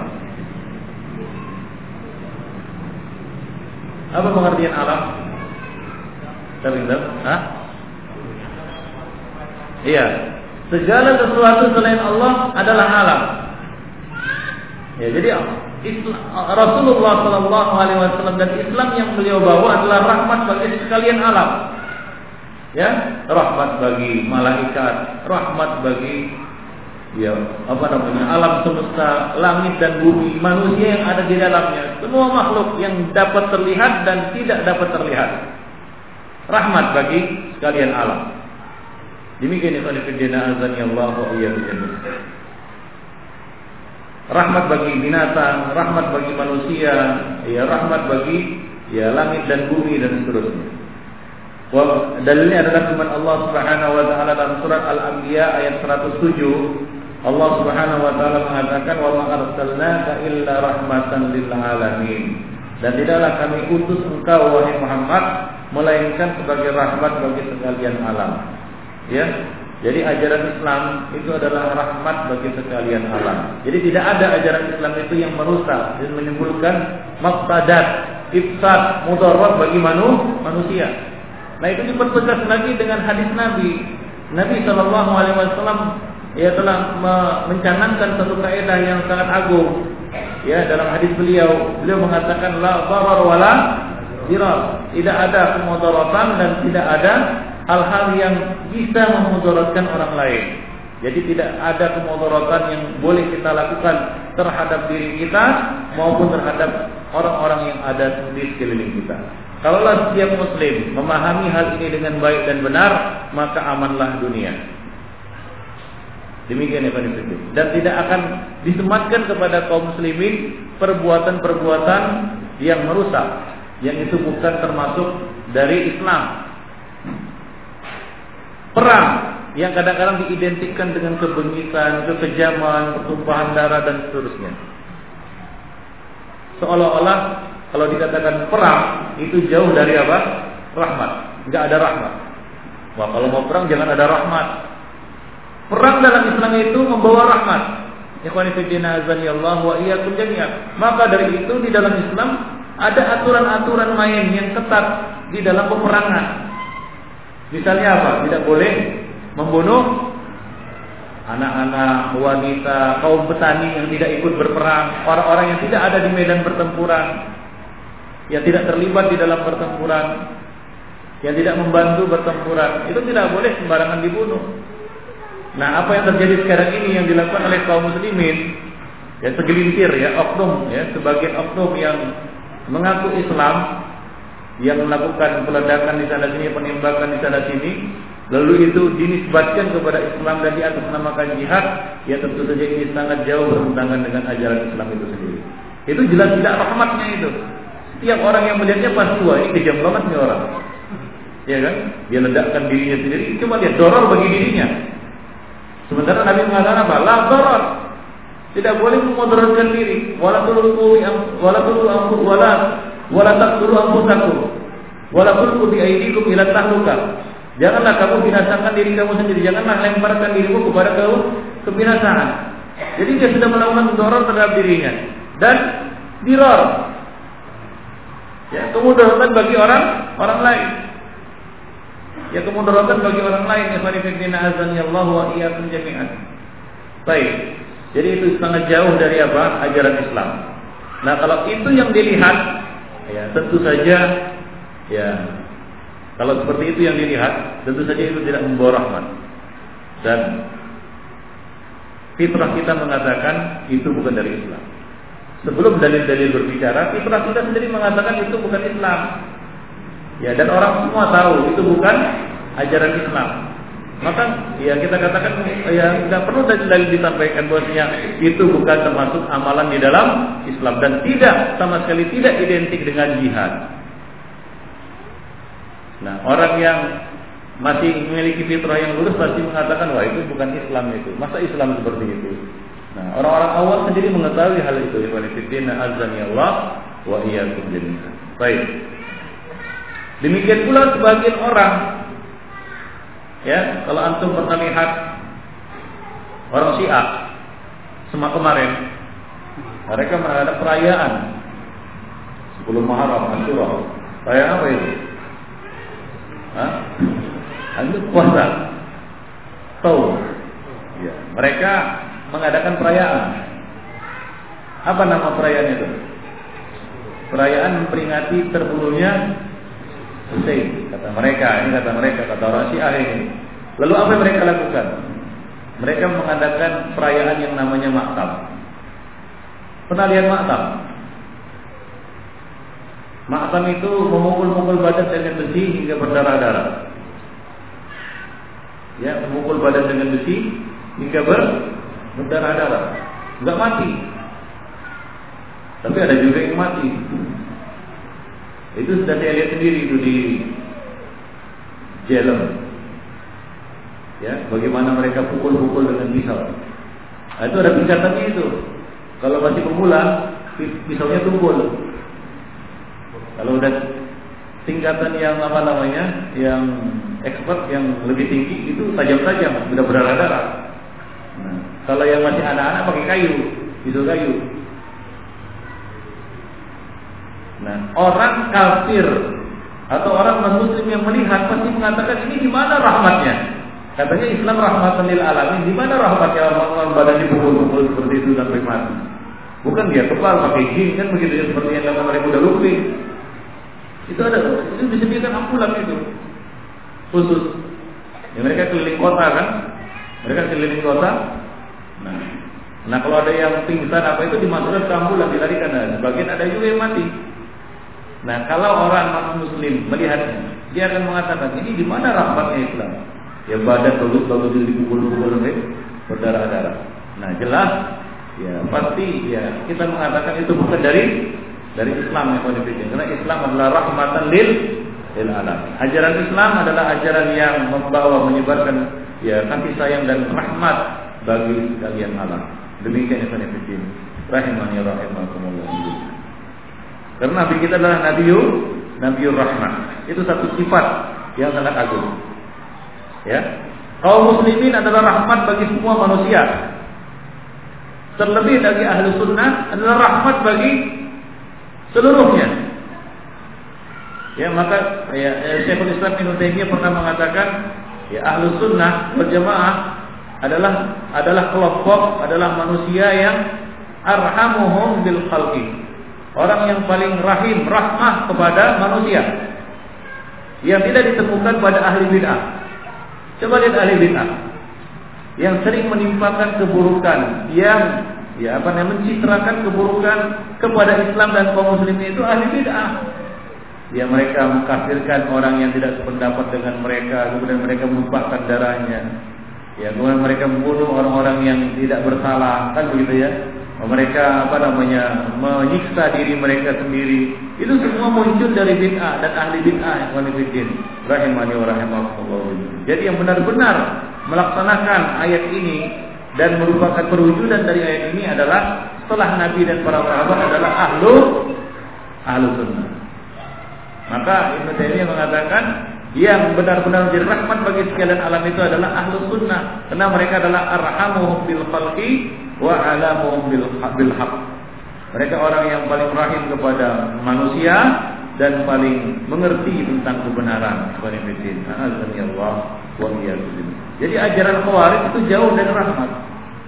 [SPEAKER 1] Apa pengertian alam? Terlihat? Hah? Iya. Segala sesuatu selain Allah adalah alam. Ya, jadi Rasulullah Shallallahu Alaihi Wasallam dan Islam yang beliau bawa adalah rahmat bagi sekalian alam ya rahmat bagi malaikat rahmat bagi ya apa namanya alam semesta langit dan bumi manusia yang ada di dalamnya. Semua makhluk yang dapat terlihat dan tidak dapat terlihat. Rahmat bagi sekalian alam. Demikian itu fillah azan Allah wa rahmat bagi binatang rahmat bagi manusia ya rahmat bagi ya langit dan bumi dan seterusnya Dalilnya adalah firman Allah Subhanahu wa taala dalam surat Al-Anbiya ayat 107, Allah Subhanahu wa taala mengatakan wa ma arsalnaka illa rahmatan lil alamin. Dan tidaklah kami utus engkau wahai Muhammad melainkan sebagai rahmat bagi sekalian alam. Ya. Jadi ajaran Islam itu adalah rahmat bagi sekalian alam. Jadi tidak ada ajaran Islam itu yang merusak dan menimbulkan mafsadat, ifsad, mudarat bagi manu, manusia. Nah itu dipertegas lagi dengan hadis Nabi. Nabi Shallallahu Alaihi Wasallam ia telah mencanangkan satu kaidah yang sangat agung. Ya, dalam hadis beliau, beliau mengatakan la darar wala dirar. Tidak ada kemudaratan dan tidak ada hal-hal yang bisa memudaratkan orang lain. Jadi tidak ada kemudaratan yang boleh kita lakukan terhadap diri kita maupun terhadap orang-orang yang ada di sekeliling kita. Kalaulah setiap muslim memahami hal ini dengan baik dan benar, maka amanlah dunia. Demikian ya Dan tidak akan disematkan kepada kaum muslimin perbuatan-perbuatan yang merusak, yang itu bukan termasuk dari Islam. Perang yang kadang-kadang diidentikan dengan kebengisan, kekejaman, pertumpahan darah dan seterusnya. Seolah-olah kalau dikatakan perang itu jauh dari apa? Rahmat. Enggak ada rahmat. Wah, kalau mau perang jangan ada rahmat. Perang dalam Islam itu membawa rahmat. Ikhwani fillah Allah wa iyyakum jami'an. Maka dari itu di dalam Islam ada aturan-aturan main yang ketat di dalam peperangan. Misalnya apa? Tidak boleh membunuh anak-anak, wanita, kaum petani yang tidak ikut berperang, orang-orang yang tidak ada di medan pertempuran, yang tidak terlibat di dalam pertempuran, yang tidak membantu pertempuran, itu tidak boleh sembarangan dibunuh. Nah, apa yang terjadi sekarang ini yang dilakukan oleh kaum muslimin ya segelintir ya oknum ya sebagian oknum yang mengaku Islam yang melakukan peledakan di sana sini, penembakan di sana sini, lalu itu dinisbatkan kepada Islam dan diatasnamakan jihad, ya tentu saja ini sangat jauh bertentangan dengan ajaran Islam itu sendiri. Itu jelas tidak rahmatnya itu. Setiap orang yang melihatnya pasti wah ini kejam banget nih orang. Ya kan? Dia ledakkan dirinya sendiri. Cuma dia dorong bagi dirinya. Sementara Nabi mengatakan apa? La darar. Tidak boleh memudaratkan diri. Wala tulqu wala tulqu anfu wala wala taqtulu anfusakum. Wala tulqu bi aydikum ila tahluka. Janganlah kamu binasakan diri kamu sendiri. Janganlah lemparkan dirimu kepada kau kebinasaan. Jadi dia sudah melakukan doror terhadap dirinya dan diror. Ya, kemudaratan bagi orang orang lain ya kemudaratan bagi orang lain ya farifidina azan ya Allah wa iyyakum jami'an. Baik. Jadi itu sangat jauh dari apa? ajaran Islam. Nah, kalau itu yang dilihat ya tentu saja ya kalau seperti itu yang dilihat, tentu saja itu tidak membawa rahmat. Dan fitrah kita mengatakan itu bukan dari Islam. Sebelum dalil-dalil berbicara, fitrah kita sendiri mengatakan itu bukan Islam. Ya, dan orang semua tahu itu bukan ajaran Islam. Maka ya kita katakan ya tidak perlu dalil disampaikan bahwasanya itu bukan termasuk amalan di dalam Islam dan tidak sama sekali tidak identik dengan jihad. Nah, orang yang masih memiliki fitrah yang lurus pasti mengatakan wah itu bukan Islam itu. Masa Islam seperti itu? Nah, orang-orang awam sendiri mengetahui hal itu. Ya azan ya Allah wa iyyakum jami'an. Baik. Demikian pula sebagian orang ya, kalau antum pernah lihat orang Syiah semua kemarin mereka mengadakan perayaan sebelum Muharram Asyura. Perayaan apa itu? Hah? Puasa. Tahu? Ya, mereka mengadakan perayaan. Apa nama perayaan itu? Perayaan memperingati terbunuhnya Hussein kata mereka. Ini kata mereka kata orang Syiah ini. Lalu apa yang mereka lakukan? Mereka mengadakan perayaan yang namanya maktab. Pernah lihat maktab? Maktab itu memukul-mukul badan dengan besi hingga berdarah-darah. Ya memukul badan dengan besi hingga ber berdarah-darah nggak mati tapi ada juga yang mati itu sudah saya lihat sendiri itu di Jelem. Ya, bagaimana mereka pukul-pukul dengan pisau. Nah, itu ada tingkatannya itu. Kalau masih pemula, pisaunya tumpul. Kalau udah tingkatan yang apa namanya, yang expert, yang lebih tinggi itu tajam-tajam, sudah berdarah-darah. Nah, kalau yang masih anak-anak pakai kayu, pisau kayu. Nah, orang kafir atau orang muslim yang melihat pasti mengatakan ini di mana rahmatnya? Katanya Islam rahmatan lil alamin. Di mana rahmatnya orang badan dipukul-pukul seperti itu dan mati? Bukan dia kepal pakai jin kan begitu ya seperti yang dilakukan oleh Buddha Lutfi. Itu ada itu disediakan ambulan itu khusus. Ya, mereka keliling kota kan? Mereka keliling kota. Nah, nah kalau ada yang pingsan apa itu dimasukkan ke ambulan dilarikan. Nah, sebagian ada juga yang mati. Nah, kalau orang muslim melihatnya, dia akan mengatakan, ini di mana rahmatnya Islam? Ya badan bagus bagus dipukul-pukul berdarah-darah. Nah, jelas ya pasti ya kita mengatakan itu bukan dari dari Islam yang Karena Islam adalah rahmatan lil lil alam. Ajaran Islam adalah ajaran yang membawa menyebarkan ya kasih sayang dan rahmat bagi sekalian alam. Demikian yang Rahimani rahimakumullah. Karena Nabi kita adalah Nabiul Nabiul Rahmah. Itu satu sifat yang sangat agung. Ya. Kaum muslimin adalah rahmat bagi semua manusia. Terlebih bagi ahli sunnah adalah rahmat bagi seluruhnya. Ya maka ya, Syekhul Islam Ibnu Taimiyah pernah mengatakan ya ahli sunnah berjamaah adalah adalah kelompok adalah manusia yang arhamuhum bil khalqi Orang yang paling rahim, rahmah kepada manusia. Yang tidak ditemukan pada ahli bid'ah. Coba lihat ahli bid'ah. Yang sering menimpakan keburukan. Yang ya apa namanya mencitrakan keburukan kepada Islam dan kaum muslimin itu ahli bid'ah. Ya mereka mengkafirkan orang yang tidak sependapat dengan mereka, kemudian mereka menumpahkan darahnya. Ya, kemudian mereka membunuh orang-orang yang tidak bersalah, kan begitu ya? mereka apa namanya menyiksa diri mereka sendiri. Itu semua muncul dari bid'ah dan ahli bid'ah yang rahimani wa rahimakumullah. Jadi yang benar-benar melaksanakan ayat ini dan merupakan perwujudan dari ayat ini adalah setelah Nabi dan para sahabat adalah ahlu ahlu sunnah. Maka Ibnu Taimiyah mengatakan yang benar-benar menjadi rahmat bagi sekalian alam itu adalah ahlu sunnah karena mereka adalah arhamuhum bil khalqi wa alamuhum bil bil. Mereka orang yang paling rahim kepada manusia dan paling mengerti tentang kebenaran. Allah wa Jadi ajaran Khawarij itu jauh dari rahmat.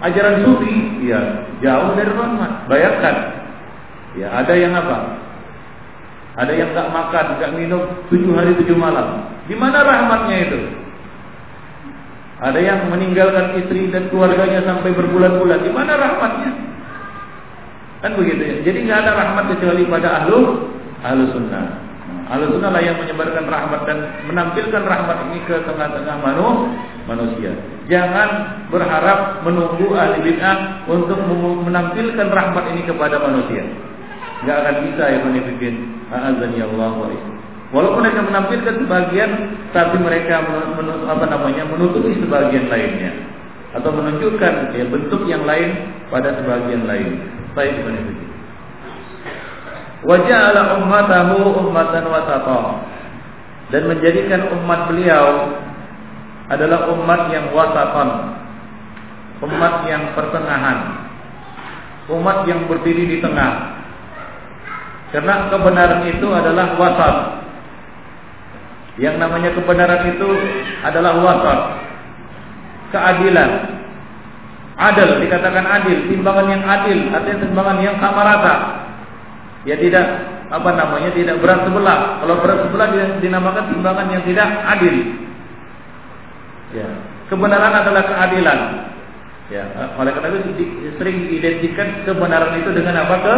[SPEAKER 1] Ajaran Sufi ya jauh dari rahmat. Bayangkan. Ya, ada yang apa? Ada yang nggak makan, nggak minum tujuh hari tujuh malam. Di mana rahmatnya itu? Ada yang meninggalkan istri dan keluarganya sampai berbulan-bulan. Di mana rahmatnya? Kan begitu ya. Jadi nggak ada rahmat kecuali pada ahlu ahlu sunnah. Nah, ahlu sunnah lah yang menyebarkan rahmat dan menampilkan rahmat ini ke tengah-tengah manu, manusia. Jangan berharap menunggu ahli bid'ah untuk menampilkan rahmat ini kepada manusia. Gak akan bisa ya menifidin. Azan ya Allah wa Walaupun mereka menampilkan sebagian, tapi mereka menut, apa namanya menutupi sebagian lainnya atau menunjukkan ya, bentuk yang lain pada sebagian lain. Baik. Wajah ala ummatahu ummatan wasata dan menjadikan umat beliau adalah umat yang wasatan, umat yang pertengahan, umat yang berdiri di tengah. Karena kebenaran itu adalah wasat, yang namanya kebenaran itu adalah wasat. Keadilan. Adil dikatakan adil, timbangan yang adil, artinya timbangan yang sama rata. Ya tidak apa namanya tidak berat sebelah. Kalau berat sebelah dinamakan timbangan yang tidak adil. Ya. Kebenaran adalah keadilan. Ya, oleh karena itu sering diidentikan kebenaran itu dengan apa ke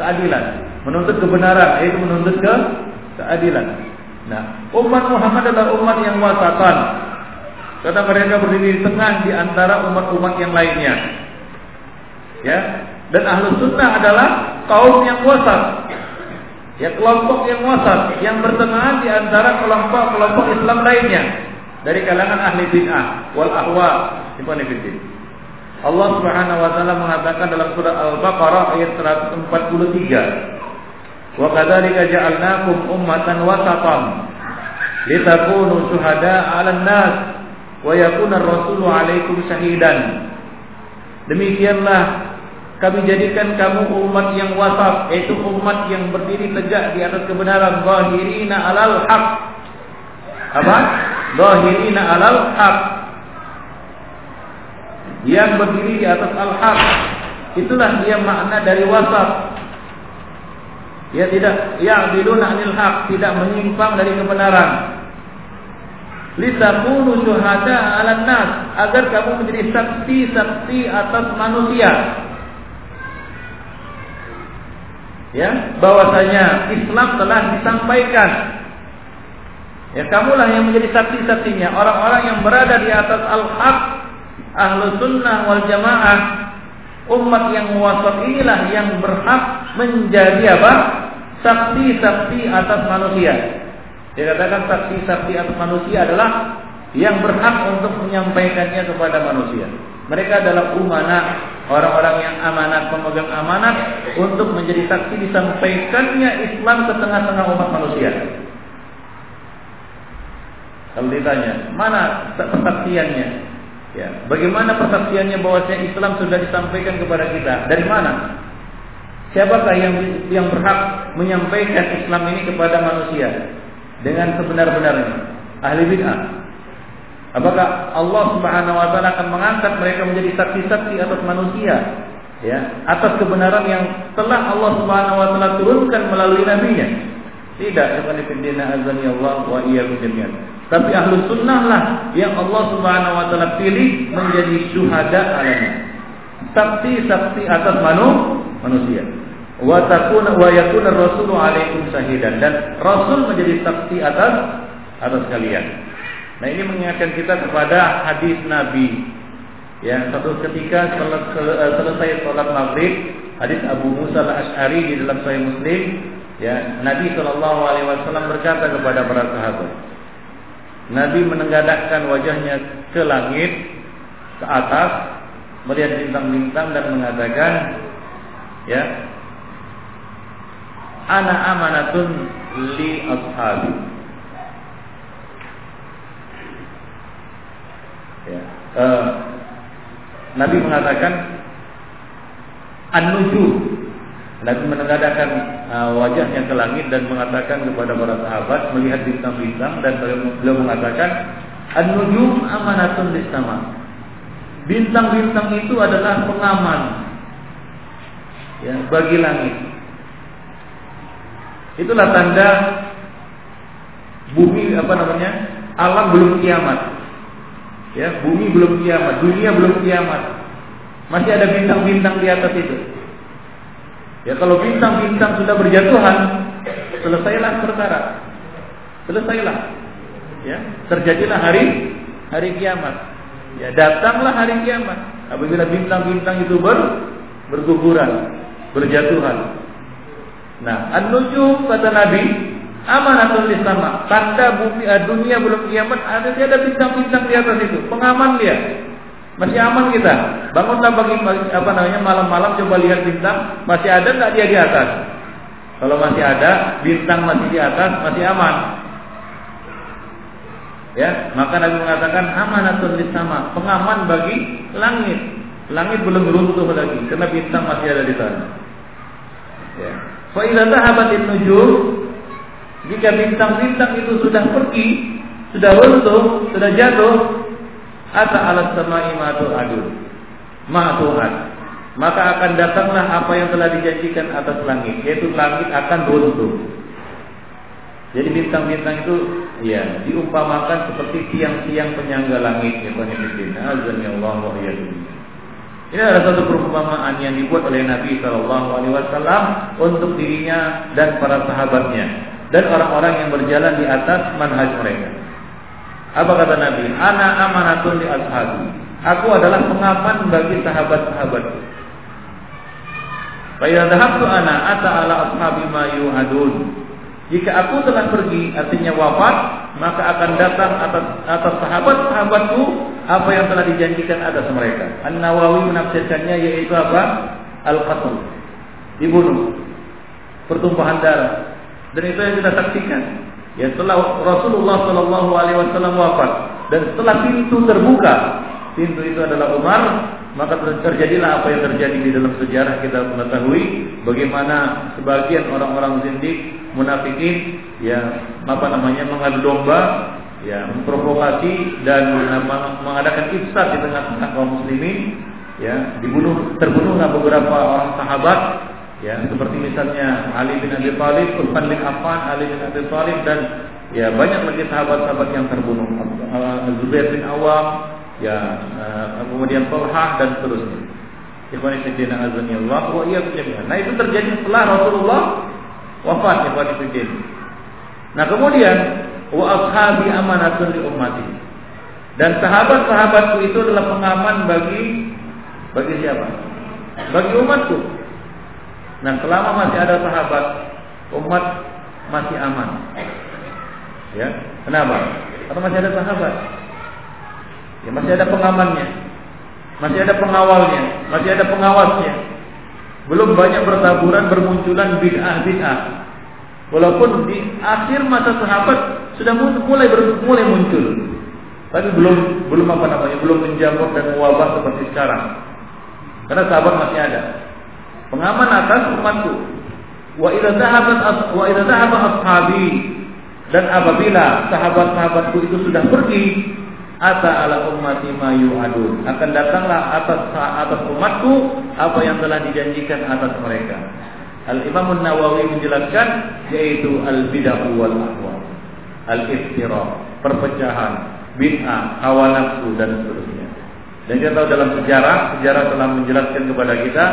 [SPEAKER 1] keadilan. Menuntut kebenaran, yaitu menuntut ke keadilan. Nah, umat Muhammad adalah umat yang wasatan. Karena mereka berdiri di tengah di antara umat-umat yang lainnya. Ya, dan ahlu sunnah adalah kaum yang wasat. Ya, kelompok yang wasat, yang bertengah di antara kelompok-kelompok Islam lainnya dari kalangan ahli bid'ah wal ahwa. Allah Subhanahu wa taala mengatakan dalam surah Al-Baqarah ayat 143. Wa kadzalika ja'alnakum ummatan wasatan litakunu syuhada 'alan nas wa yakuna ar-rasulu 'alaikum shahidan. Demikianlah kami jadikan kamu umat yang wasat, yaitu umat yang berdiri tegak di atas kebenaran, zahirina 'alal haq. Apa? Zahirina 'alal haq yang berdiri di atas al-haq. Itulah dia makna dari wasat. Ya tidak yang diluna anil haq, tidak menyimpang dari kebenaran. Litakunu syuhada 'alan nas, agar kamu menjadi saksi-saksi atas manusia. Ya, bahwasanya Islam telah disampaikan. Ya, kamulah yang menjadi saksi-saksinya, orang-orang yang berada di atas al-haq ahlu sunnah wal jamaah umat yang wasat inilah yang berhak menjadi apa? Saksi-saksi atas manusia. Dikatakan saksi-saksi atas manusia adalah yang berhak untuk menyampaikannya kepada manusia. Mereka adalah umanah orang-orang yang amanat pemegang amanat untuk menjadi saksi disampaikannya Islam ke tengah-tengah umat manusia. Kalau ditanya mana persaksiannya Ya, bagaimana persaksiannya bahwasanya Islam sudah disampaikan kepada kita? Dari mana? Siapakah yang yang berhak menyampaikan Islam ini kepada manusia dengan sebenar-benarnya? Ahli bid'ah. Apakah Allah Subhanahu wa taala akan mengangkat mereka menjadi saksi-saksi atas manusia ya, atas kebenaran yang telah Allah Subhanahu wa taala turunkan melalui nabinya? Tidak, seperti fillah azani Allah wa iyyakum jami'an. Tapi ahlu sunnah lah yang Allah subhanahu wa ta'ala pilih menjadi syuhada alanya. Saksi-saksi atas manu, manusia. Wa takuna wa yakuna rasulu alaikum syahidan dan rasul menjadi saksi atas atas kalian. Nah ini mengingatkan kita kepada hadis Nabi Ya, satu ketika eh, selesai sholat maghrib, hadis Abu Musa al Ashari di dalam Sahih Muslim, ya Nabi Shallallahu Alaihi Wasallam berkata kepada para sahabat, Nabi menenggadahkan wajahnya ke langit, ke atas, melihat bintang-bintang dan mengatakan, ya, ana amanatun li ashabi. Ya, uh, Nabi mengatakan an-nujum Nabi menengadakan uh, wajahnya ke langit dan mengatakan kepada para sahabat melihat bintang-bintang dan beliau mengatakan an-nujum amanatun lis sama. Bintang-bintang itu adalah pengaman ya bagi langit. Itulah tanda bumi apa namanya? alam belum kiamat. Ya, bumi belum kiamat, dunia belum kiamat. Masih ada bintang-bintang di atas itu. Ya kalau bintang-bintang sudah berjatuhan, selesailah perkara. Selesailah. Ya, terjadilah hari hari kiamat. Ya, datanglah hari kiamat. Apabila bintang-bintang itu ber, berguguran, berjatuhan. Nah, an-nujum kata Nabi, amanatun sama. Tanda bumi dunia belum kiamat ada ada bintang-bintang di atas itu, pengaman dia. Masih aman kita. Bangunlah pagi apa namanya malam-malam coba lihat bintang, masih ada nggak dia di atas? Kalau masih ada, bintang masih di atas, masih aman. Ya, maka Nabi mengatakan amanatun sama, pengaman bagi langit. Langit belum runtuh lagi karena bintang masih ada di sana. Ya. Fa idza dhahabatin nujum jika bintang-bintang itu sudah pergi, sudah runtuh, sudah jatuh, ata alat samai ma adul ma Tuhan. Maka akan datanglah apa yang telah dijanjikan atas langit yaitu langit akan runtuh. Jadi bintang-bintang itu ya diumpamakan seperti tiang-tiang penyangga langit ya Allah wa ini adalah satu perumpamaan yang dibuat oleh Nabi Shallallahu Alaihi Wasallam untuk dirinya dan para sahabatnya dan orang-orang yang berjalan di atas manhaj mereka. Apa kata Nabi? Ana amanatun di ashabi. Aku adalah pengaman bagi sahabat-sahabatku. Fa'idza dhahabtu ana ata ala ashabi ma yu'adun. Jika aku telah pergi artinya wafat, maka akan datang atas atas sahabat-sahabatku apa yang telah dijanjikan atas mereka. An Nawawi menafsirkannya yaitu apa? Al-qatl. Dibunuh. Pertumpahan darah. Dan itu yang kita saksikan. Ya setelah Rasulullah Shallallahu Alaihi Wasallam wafat dan setelah pintu terbuka, pintu itu adalah Umar, maka terjadilah apa yang terjadi di dalam sejarah kita mengetahui bagaimana sebagian orang-orang zindik munafikin ya apa namanya mengadu domba ya memprovokasi dan mengadakan ifsad di tengah-tengah kaum muslimin ya dibunuh terbunuhlah beberapa orang sahabat ya seperti misalnya Ali bin Abi Thalib, Utsman bin Affan, Ali bin Abi Thalib dan ya banyak lagi sahabat-sahabat yang terbunuh Zubair bin Awam ya uh, kemudian Talha dan seterusnya. Ikhwan fillah azani Allah wa iyyakum. Nah, itu terjadi setelah Rasulullah wafat ikhwan fillah. Nah, kemudian wa ashabi amanatun li ummati. Dan sahabat-sahabatku itu adalah pengaman bagi bagi siapa? Bagi umatku. Nah, selama masih ada sahabat, umat masih aman. Ya, kenapa? Karena masih ada sahabat. Ya, masih ada pengamannya. Masih ada pengawalnya, masih ada pengawasnya. Belum banyak bertaburan bermunculan bid'ah-bid'ah. Walaupun di akhir masa sahabat sudah mulai mulai muncul. Tapi belum belum apa namanya, belum menjamur dan wabah seperti sekarang. Karena sahabat masih ada. Pengaman atas umatku. Wa idza dhahabat wa idza dhahaba ashabi dan apabila sahabat-sahabatku itu sudah pergi ata ala ummati ma yu'adun. Akan datanglah atas atas umatku apa yang telah dijanjikan atas mereka. Al Imam Nawawi menjelaskan yaitu al bidah wal ahwa. Al iftira, perpecahan, bid'ah, hawa nafsu dan seterusnya. Dan kita tahu dalam sejarah, sejarah telah menjelaskan kepada kita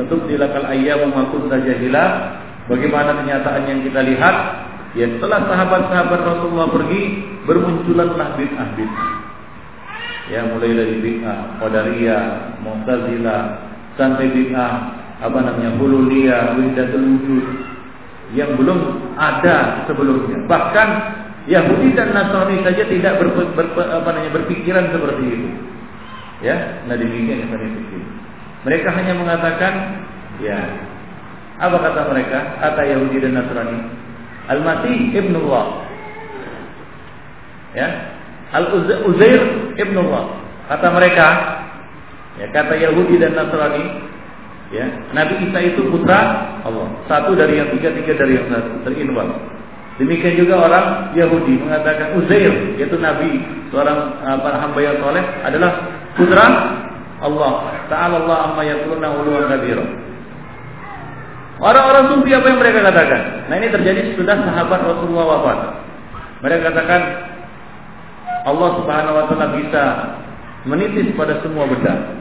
[SPEAKER 1] tentu dilakal ayyamu makun jahilah bagaimana kenyataan yang kita lihat ya setelah sahabat-sahabat Rasulullah pergi bermunculanlah bid'ah-bid'ah ya mulai dari bid'ah qadariyah, mu'tazilah sampai bid'ah apa namanya hululiyah, wihdatul wujud yang belum ada sebelumnya. Bahkan Yahudi dan Nasrani saja tidak berpikiran seperti itu. Ya, nah demikian yang kami pikir. Mereka hanya mengatakan, ya, apa kata mereka? Kata Yahudi dan Nasrani, Al-Masih ibnullah. Ya, Al-Uzair ibn Allah. Kata mereka, ya kata Yahudi dan Nasrani, ya Nabi Isa itu putra Allah. Satu dari yang tiga, tiga dari yang satu, terinwal. Demikian juga orang Yahudi mengatakan Uzair yaitu Nabi seorang apa, hamba yang soleh adalah putra Allah. Ta'ala Allah amma yakuluna uluwan kabira. Orang-orang sufi apa yang mereka katakan? Nah ini terjadi sudah sahabat Rasulullah wafat. Mereka katakan Allah Subhanahu wa taala bisa menitis pada semua benda.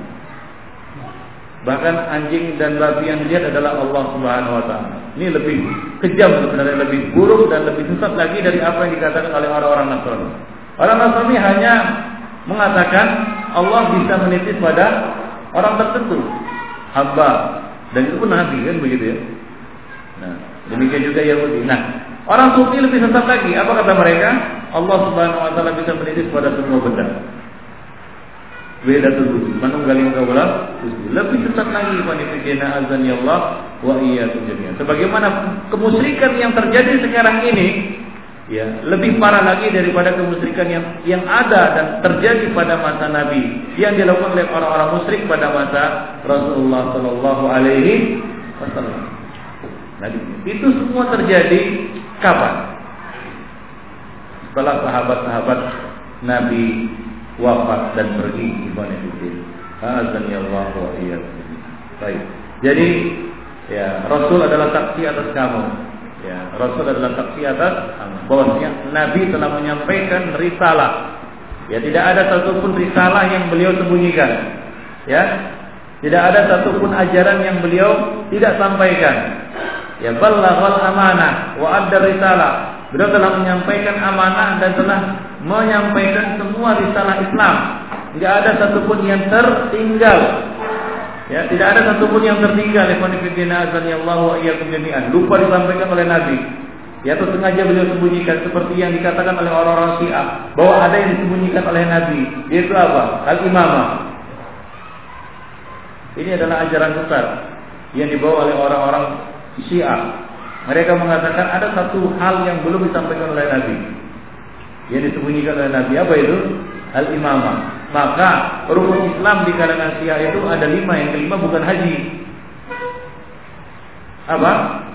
[SPEAKER 1] Bahkan anjing dan babi yang dilihat adalah Allah Subhanahu wa taala. Ini lebih kejam sebenarnya, lebih buruk dan lebih sesat lagi dari apa yang dikatakan oleh orang-orang Nasrani. Orang Nasrani hanya mengatakan Allah bisa menitis pada orang tertentu, hamba dan itu pun nabi kan begitu ya. Nah, demikian juga Yahudi. Nah, orang sufi lebih sesat lagi. Apa kata mereka? Allah Subhanahu wa taala bisa menitis pada semua benda. Beda tuh manunggaling kaulah lebih sesat lagi panifidina azan ya Allah wa jami'an. Sebagaimana kemusyrikan yang terjadi sekarang ini ya lebih parah lagi daripada kemusyrikan yang yang ada dan terjadi pada masa Nabi yang dilakukan oleh orang-orang musyrik pada masa Rasulullah Shallallahu Alaihi Wasallam. Nah, itu semua terjadi kapan? setelah sahabat-sahabat Nabi wafat dan pergi ibadah itu. Azani Allah wa Baik. Jadi ya Rasul adalah saksi atas kamu. Ya, Rasul adalah saksi atas bahwasanya Nabi telah menyampaikan risalah. Ya, tidak ada satupun risalah yang beliau sembunyikan. Ya, tidak ada satupun ajaran yang beliau tidak sampaikan. Ya, ballaghal amanah wa adda risalah Beliau telah menyampaikan amanah dan telah menyampaikan semua risalah Islam. Tidak ada satupun yang tertinggal. Ya, tidak ada satupun yang tertinggal. Fillah azani Allah wa iyyakum jami'an. Lupa disampaikan oleh Nabi. Ya atau sengaja beliau sembunyikan seperti yang dikatakan oleh orang-orang Syiah bahwa ada yang disembunyikan oleh Nabi yaitu apa? Al-imamah. Ini adalah ajaran besar yang dibawa oleh orang-orang Syiah. Mereka mengatakan ada satu hal yang belum disampaikan oleh Nabi. Yang disembunyikan oleh Nabi apa itu? Al-imamah. Maka rukun Islam di kalangan Syiah itu ada lima. Yang kelima bukan haji apa?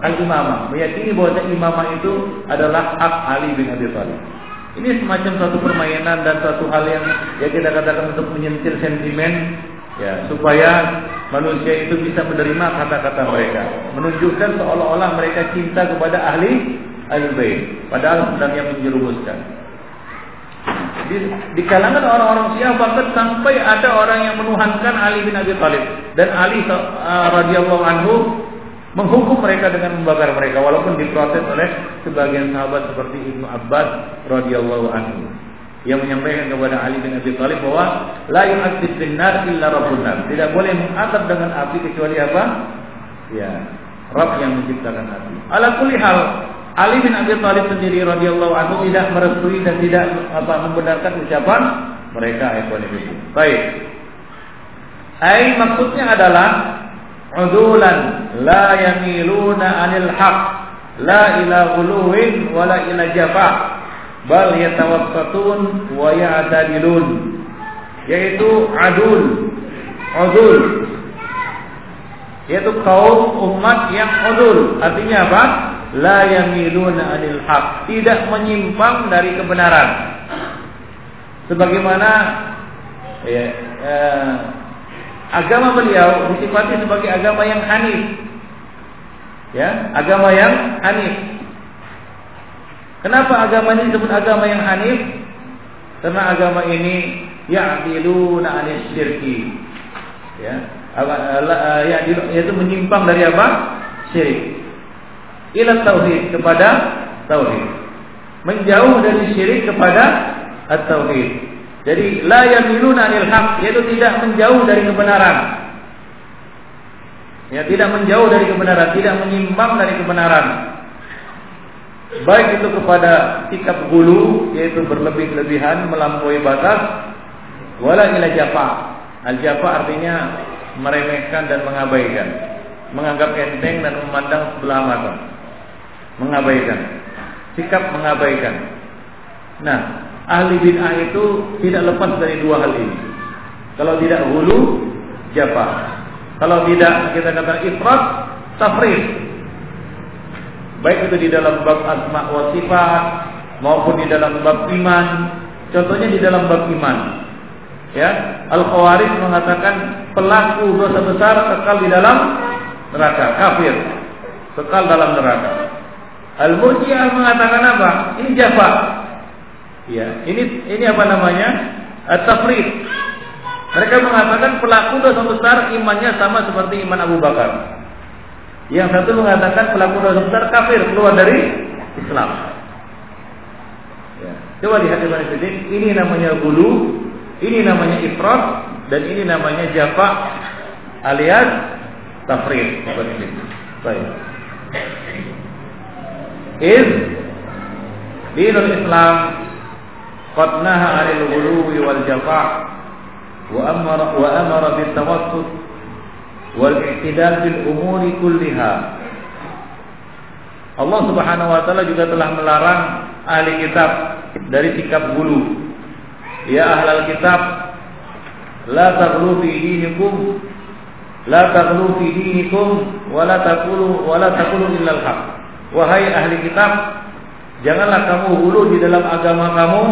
[SPEAKER 1] Al-imamah. Meyakini bahwa imamah itu adalah hak Ali bin Abi Thalib. Ini semacam satu permainan dan satu hal yang ya kita katakan untuk menyentil sentimen ya supaya manusia itu bisa menerima kata-kata mereka, menunjukkan seolah-olah mereka cinta kepada ahli al-bait, padahal sebenarnya menjerumuskan. Di, di kalangan orang-orang Syiah bahkan sampai ada orang yang menuhankan Ali bin Abi Thalib dan Ali uh, radhiyallahu anhu menghukum mereka dengan membakar mereka walaupun diprotes oleh sebagian sahabat seperti Ibnu Abbas radhiyallahu anhu yang menyampaikan kepada Ali bin Abi Thalib bahwa la yu'adzib binnar illa rabbun. Tidak boleh mengazab dengan api kecuali apa? Ya, Rabb yang menciptakan api. Ala kulli hal, Ali bin Abi Thalib sendiri radhiyallahu anhu tidak merestui dan tidak apa membenarkan ucapan mereka ikhwan Baik. Ai maksudnya adalah udulan la yamiluna anil haq la ila ghuluwin wala ila jafa bal yatawassatun wa ya'tadilun. Yaitu adul udul. Yaitu kaum umat yang udul. Artinya apa la yamiluna anil haq tidak menyimpang dari kebenaran sebagaimana ya, eh, agama beliau disifati sebagai agama yang hanif. Ya, agama yang hanif. Kenapa agama ini disebut agama yang hanif? Karena agama ini ya'diluna 'anil syirki. Ya, ya yaitu menyimpang dari apa? Syirik. Ila tauhid kepada tauhid. Menjauh dari syirik kepada at-tauhid. Jadi la yamiluna anil haq yaitu tidak menjauh dari kebenaran. Ya, tidak menjauh dari kebenaran, tidak menyimpang dari kebenaran. Baik itu kepada sikap gulu yaitu berlebih-lebihan melampaui batas wala ila jafa. Al jafa artinya meremehkan dan mengabaikan, menganggap enteng dan memandang sebelah mata. Mengabaikan. Sikap mengabaikan. Nah, ahli bid'ah itu tidak lepas dari dua hal ini. Kalau tidak hulu, japa. Kalau tidak kita kata ifrat, tafrid. Baik itu di dalam bab asma wa sifat maupun di dalam bab iman. Contohnya di dalam bab iman. Ya, Al-Khawarij mengatakan pelaku dosa besar kekal di dalam neraka, kafir. Kekal dalam neraka. Al-Murji'ah mengatakan apa? Ini jafa, Ya, ini ini apa namanya? At-tafrid. Mereka mengatakan pelaku dosa besar imannya sama seperti iman Abu Bakar. Yang satu mengatakan pelaku dosa besar kafir keluar dari Islam. Ya. Coba lihat di ini namanya bulu, ini namanya ifrat, dan ini namanya jafa alias tafrid. Baik. Iz dinul Islam qad naha 'anil ghuluwi wal jafa' wa amara wa amara bit tawassut wal umuri kulliha. Allah Subhanahu wa taala juga telah melarang ahli kitab dari sikap gulu. Ya ahlal kitab, la taghlu fi dinikum, la taghlu fi dinikum wa la wa la illa al-haq. Wahai ahli kitab, janganlah kamu gulu di dalam agama kamu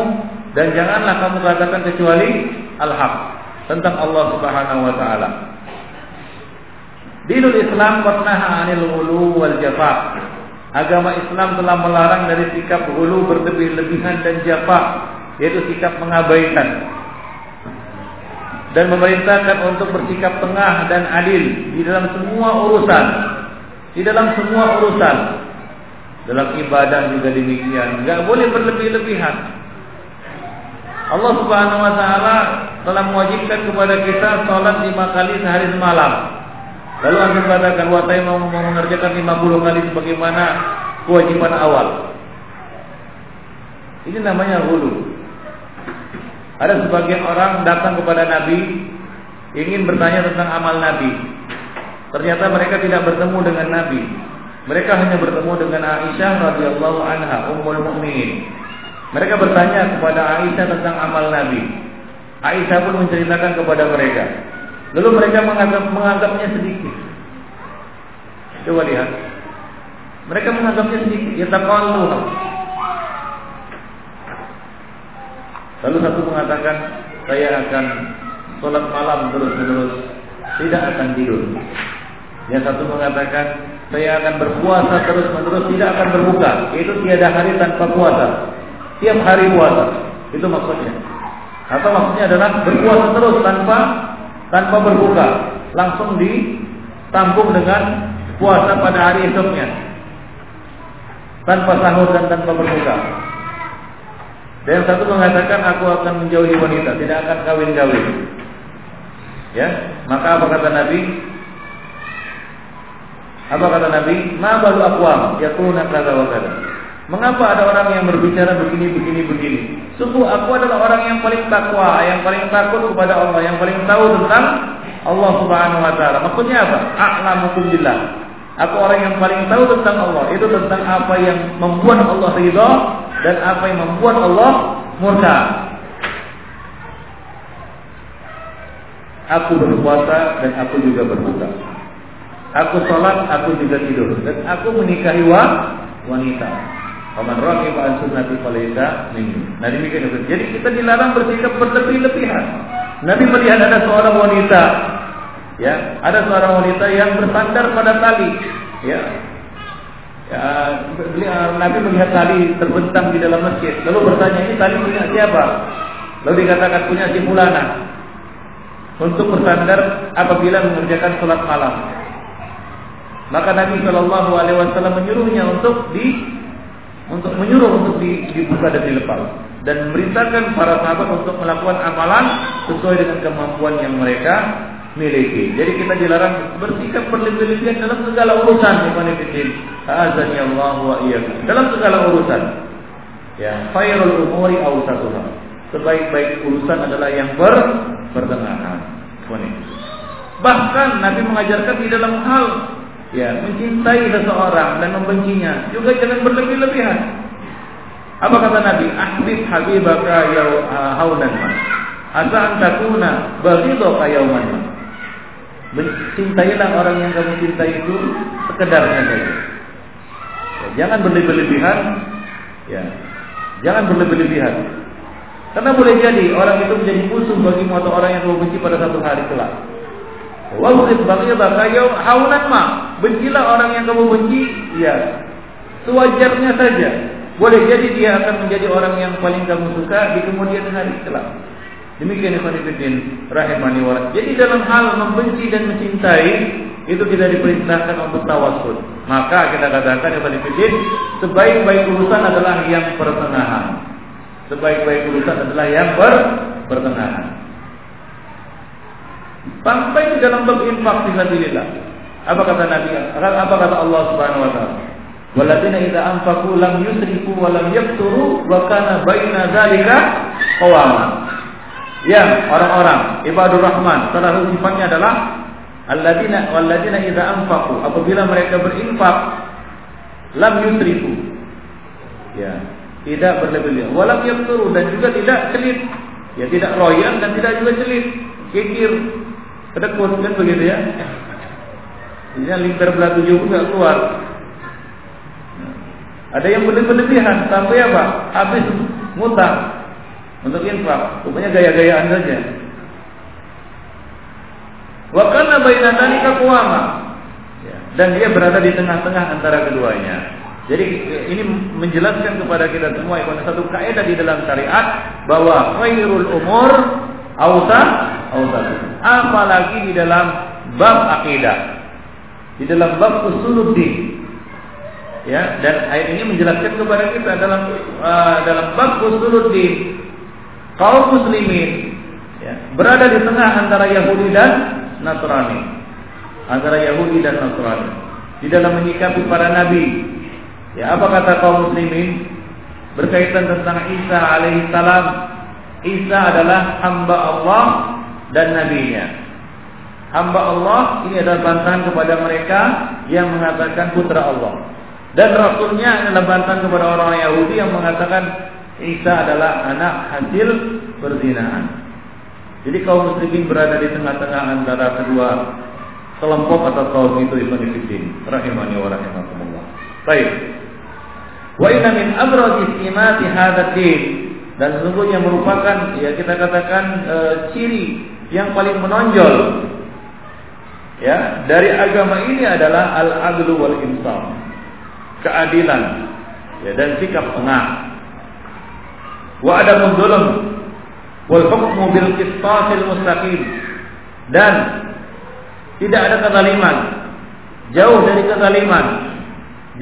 [SPEAKER 1] dan janganlah kamu katakan kecuali al-haq tentang Allah Subhanahu wa taala. Dinul Islam qatnaha 'anil ghulu wal jafa. Agama Islam telah melarang dari sikap ghulu berlebih-lebihan dan jafa, yaitu sikap mengabaikan. Dan memerintahkan untuk bersikap tengah dan adil di dalam semua urusan. Di dalam semua urusan. Dalam ibadah juga demikian. Enggak boleh berlebih-lebihan. Allah Subhanahu wa taala telah mewajibkan kepada kita salat lima kali sehari semalam. Lalu anda katakan watai mau mengerjakan lima puluh kali sebagaimana kewajiban awal. Ini namanya hulu. Ada sebagian orang datang kepada Nabi ingin bertanya tentang amal Nabi. Ternyata mereka tidak bertemu dengan Nabi. Mereka hanya bertemu dengan Aisyah radhiyallahu anha, ummul mukminin. Mereka bertanya kepada Aisyah tentang amal Nabi. Aisyah pun menceritakan kepada mereka. Lalu mereka menganggap menganggapnya sedikit. Coba lihat. Mereka menganggapnya sedikit. Ya taqallu. Lalu satu mengatakan, saya akan sholat malam terus-menerus, tidak akan tidur. Yang satu mengatakan, saya akan berpuasa terus-menerus, tidak akan berbuka. Itu tiada hari tanpa puasa. Tiap hari puasa. Itu maksudnya. Atau maksudnya adalah berpuasa terus tanpa tanpa berbuka, langsung ditampung dengan puasa pada hari esoknya. Tanpa sahur dan tanpa berbuka. Dan yang satu mengatakan aku akan menjauhi wanita, tidak akan kawin-kawin. Ya, maka apa kata Nabi? Apa kata Nabi? Ma balu aqwam yaquluna kadza wa kadza. Mengapa ada orang yang berbicara begini begini begini? Sungguh aku adalah orang yang paling takwa, yang paling takut kepada Allah, yang paling tahu tentang Allah Subhanahu wa taala. Maksudnya apa? A'lamukum billah. Aku orang yang paling tahu tentang Allah. Itu tentang apa yang membuat Allah ridha dan apa yang membuat Allah murka. Aku berpuasa dan aku juga berbuka. Aku sholat, aku juga tidur dan aku menikahi wanita. Paman raqib an sunnati falaysa minni. Nah demikian itu. Jadi kita dilarang bersikap berlebih-lebihan. Nabi melihat ada seorang wanita ya, ada seorang wanita yang bersandar pada tali, ya, Ya, Nabi melihat tali terbentang di dalam masjid. Lalu bertanya, ini tali punya siapa? Lalu dikatakan punya si Fulana. Untuk bersandar apabila mengerjakan sholat malam. Maka Nabi Shallallahu Alaihi Wasallam menyuruhnya untuk di untuk menyuruh untuk di, dibuka dan dilepas dan memerintahkan para sahabat untuk melakukan amalan sesuai dengan kemampuan yang mereka miliki. Jadi kita dilarang bersikap berlebih-lebihan dalam segala urusan Ibn Azani Allah wa. Dalam segala urusan. Ya, khairul umuri awsatuha. Sebaik-baik urusan adalah yang ber pertengahan. Bahkan Nabi mengajarkan di dalam hal ya mencintai seseorang dan membencinya juga jangan berlebih-lebihan. Apa kata Nabi? Ahbib habibaka ya haunan. Asa antakuna baghidaka yauman. Cintailah orang yang kamu cintai itu sekedarnya saja. Ya, jangan berlebih-lebihan. Ya, jangan berlebih-lebihan. Karena boleh jadi orang itu menjadi musuh bagi atau orang yang kamu benci pada satu hari kelak. Wabrid baghidaka yaum haunan ma. Bencilah orang yang kamu benci, ya. Sewajarnya saja. Boleh jadi dia akan menjadi orang yang paling kamu suka di kemudian hari kelak. Demikian ikhwan fillah rahimani wa Jadi dalam hal membenci dan mencintai itu tidak diperintahkan untuk tawassul. Maka kita katakan ikhwan fillah sebaik-baik urusan adalah yang pertengahan. Sebaik-baik urusan adalah yang ber pertengahan. Sampai di dalam bab infak fisabilillah. Apa kata Nabi? Apa kata Allah Subhanahu wa taala? Waladina idza anfaqu lam yusrifu wa lam yaqturu wa kana baina dzalika qawama. Yang orang-orang ibadur rahman salah sifatnya adalah alladzina walladzina idza anfaqu. Apabila mereka berinfak lam yusrifu. Ya tidak berlebihan walam yaqturu dan juga tidak celit. Ya tidak royan dan tidak juga celit. Kikir kedekut kan begitu ya ini lingkar belah tujuh pun tidak keluar ada yang berlebihan sampai apa habis ngutang untuk infak. Rupanya gaya-gayaan saja. Wa kana baina dzalika Ya. Dan dia berada di tengah-tengah antara keduanya. Jadi ini menjelaskan kepada kita semua yang satu kaidah di dalam syariat bahwa khairul umur ausa ausa. Apalagi di dalam bab akidah. Di dalam bab usuluddin. Ya, dan ayat ini menjelaskan kepada kita dalam uh, dalam bab usuluddin kaum muslimin ya, berada di tengah antara Yahudi dan Nasrani. Antara Yahudi dan Nasrani. Di dalam menyikapi para nabi. Ya, apa kata kaum muslimin berkaitan tentang Isa alaihissalam? Isa adalah hamba Allah dan nabinya. Hamba Allah ini adalah bantahan kepada mereka yang mengatakan putra Allah. Dan rasulnya adalah bantahan kepada orang Yahudi yang mengatakan Isa adalah anak hasil perzinahan. Jadi kaum muslimin berada di tengah-tengah antara kedua kelompok atau kaum itu Ibn Fiddin rahimani wa rahimakumullah. Baik. Wa inna min abradi simati hadatin dan sesungguhnya merupakan ya kita katakan e, ciri yang paling menonjol. Ya dari agama ini adalah al-adlu wal insaf. Keadilan. Ya dan sikap tengah. Wa adamu dzulm wal hukmu bil qistasil mustaqim. Dan tidak ada kezaliman. Jauh dari kezaliman.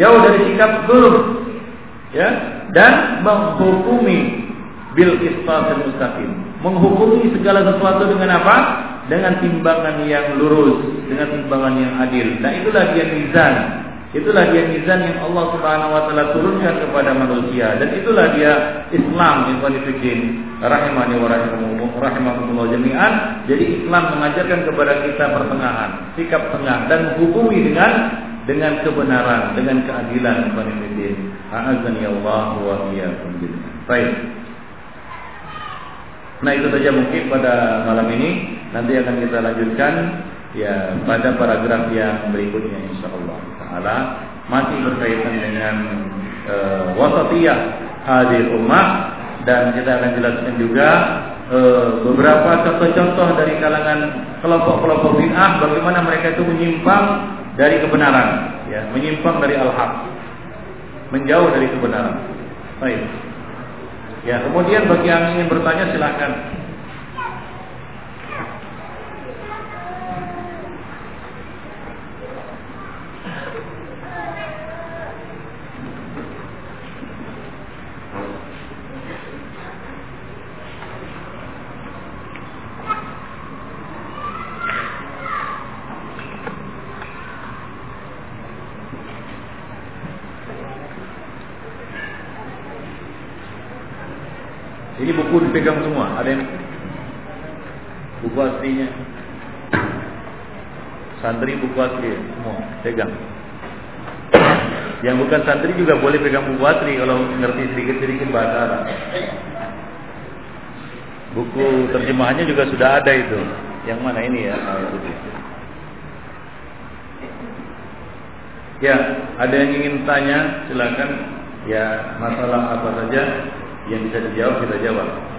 [SPEAKER 1] Jauh dari sikap zulm. Ya dan menghukumi bil qistasil mustaqim. Menghukumi segala sesuatu dengan apa? Dengan timbangan yang lurus dengan timbangan yang adil. Nah itulah dia mizan. Itulah dia mizan yang Allah Subhanahu wa taala turunkan kepada manusia. Dan itulah dia Islam yang kualifikin rahimani wa rahimakumullah jami'an. Jadi Islam mengajarkan kepada kita pertengahan, sikap tengah dan menghukumi dengan dengan kebenaran, dengan keadilan kualifikin. A'azani Allah wa iyyakum Baik. Nah itu saja mungkin pada malam ini. Nanti akan kita lanjutkan ya pada paragraf yang berikutnya insyaallah taala. Masih berkaitan dengan uh, wasatiyah hadir ummah dan kita akan jelaskan juga uh, beberapa contoh-contoh dari kalangan kelompok-kelompok bid'ah bagaimana mereka itu menyimpang dari kebenaran ya menyimpang dari al-haq menjauh dari kebenaran. Baik ya kemudian bagi yang ingin bertanya silakan Ini buku dipegang semua. Ada yang aslinya. Santri buku asli semua pegang. Yang bukan santri juga boleh pegang buku asli kalau ngerti sedikit-sedikit bahasa Arab. Buku terjemahannya juga sudah ada itu. Yang mana ini ya? Itu. Ya, ada yang ingin tanya, silakan. Ya, masalah apa saja yang bisa dijawab kita jawab.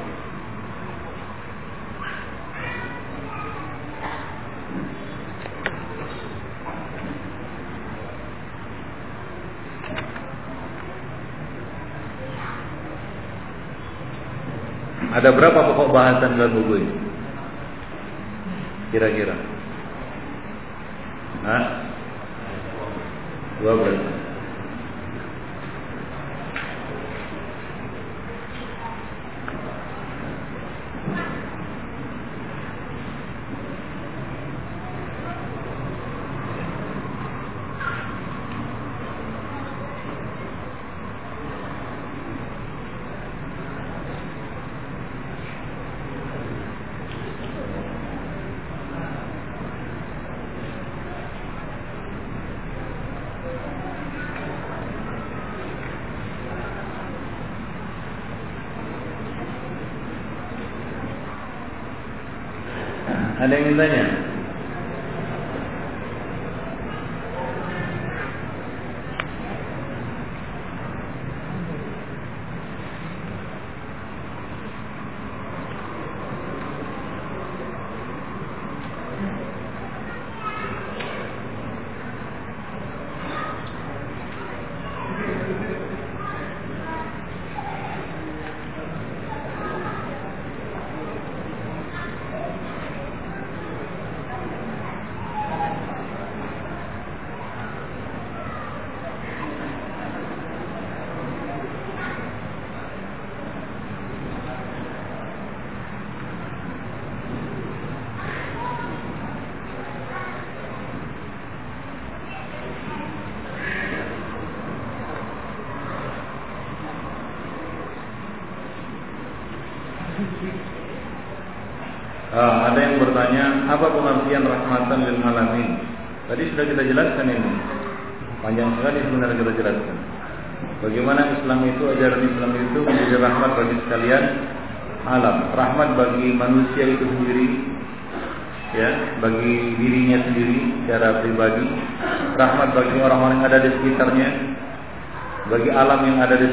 [SPEAKER 1] Ada berapa pokok bahasan dalam buku ini? Kira-kira? Hah? Dua belas. Ada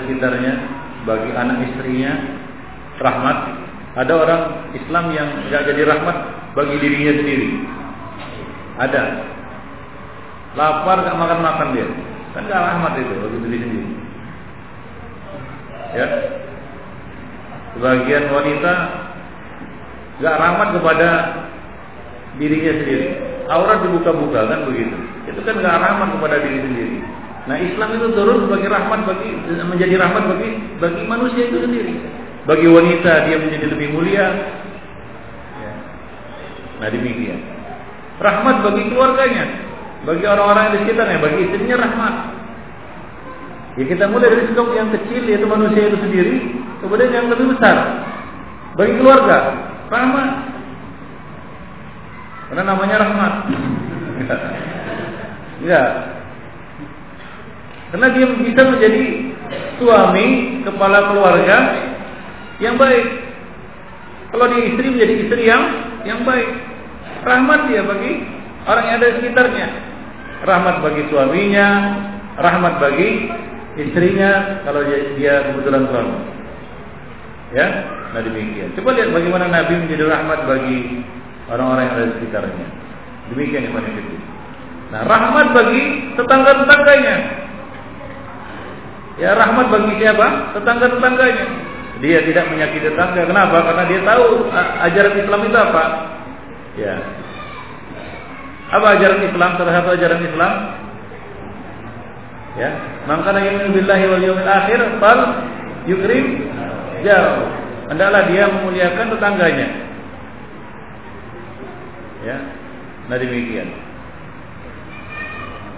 [SPEAKER 1] sekitarnya, bagi anak istrinya, rahmat. Ada orang Islam yang tidak jadi rahmat bagi dirinya sendiri. Ada. Lapar gak makan makan dia, kan gak rahmat itu bagi diri sendiri. Ya. Sebagian wanita gak rahmat kepada dirinya sendiri. Aurat dibuka-buka kan begitu. Itu kan gak rahmat kepada diri sendiri. Nah Islam itu turun sebagai rahmat bagi menjadi rahmat bagi bagi manusia itu sendiri. Bagi wanita dia menjadi lebih mulia. Ya. Nah demikian. Rahmat bagi keluarganya, bagi orang-orang di sekitarnya, bagi istrinya rahmat. Ya kita mulai dari skop yang kecil yaitu manusia itu sendiri, kemudian yang lebih besar bagi keluarga, rahmat. Karena namanya rahmat. Ya. Karena dia bisa menjadi suami, kepala keluarga yang baik. Kalau dia istri menjadi istri yang yang baik. Rahmat dia bagi orang yang ada di sekitarnya. Rahmat bagi suaminya, rahmat bagi istrinya kalau dia, dia kebetulan suami. Ya, nah demikian. Coba lihat bagaimana Nabi menjadi rahmat bagi orang-orang yang ada di sekitarnya. Demikian yang paling Nah, rahmat bagi tetangga-tetangganya. Ya, rahmat bagi siapa? Tetangga-tetangganya. Dia tidak menyakiti tetangga. Kenapa? Karena dia tahu ajaran Islam itu apa. Ya. Apa ajaran Islam? Salah satu ajaran Islam ya maka yang billahi wal yawmil akhir fal yukrim jauh hendaklah dia memuliakan tetangganya ya nah demikian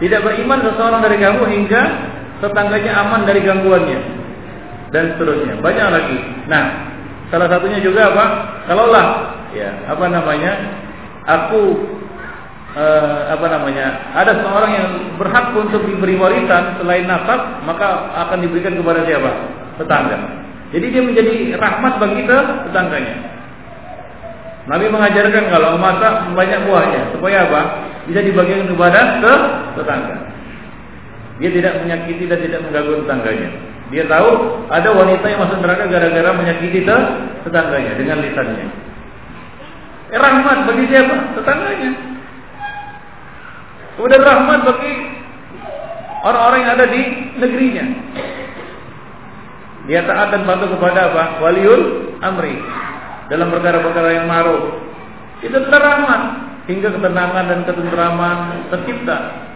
[SPEAKER 1] tidak beriman seseorang dari kamu hingga tetangganya aman dari gangguannya dan seterusnya. Banyak lagi. Nah, salah satunya juga apa? Kalaulah ya, apa namanya? Aku eh, apa namanya? Ada seorang yang berhak untuk diberi warisan selain nasab, maka akan diberikan kepada siapa? Tetangga. Jadi dia menjadi rahmat bagi kita tetangganya. Nabi mengajarkan kalau memasak banyak buahnya supaya apa? Bisa dibagikan kepada ke tetangga. Dia tidak menyakiti dan tidak mengganggu tetangganya. Dia tahu ada wanita yang masuk neraka gara-gara menyakiti tetangganya dengan lisannya. Eh, rahmat bagi siapa? Tetangganya. Kemudian rahmat bagi orang-orang yang ada di negerinya. Dia taat dan patuh kepada apa? Waliul amri dalam perkara-perkara yang ma'ruf. Itu rahmat hingga ketenangan dan ketentraman tercipta.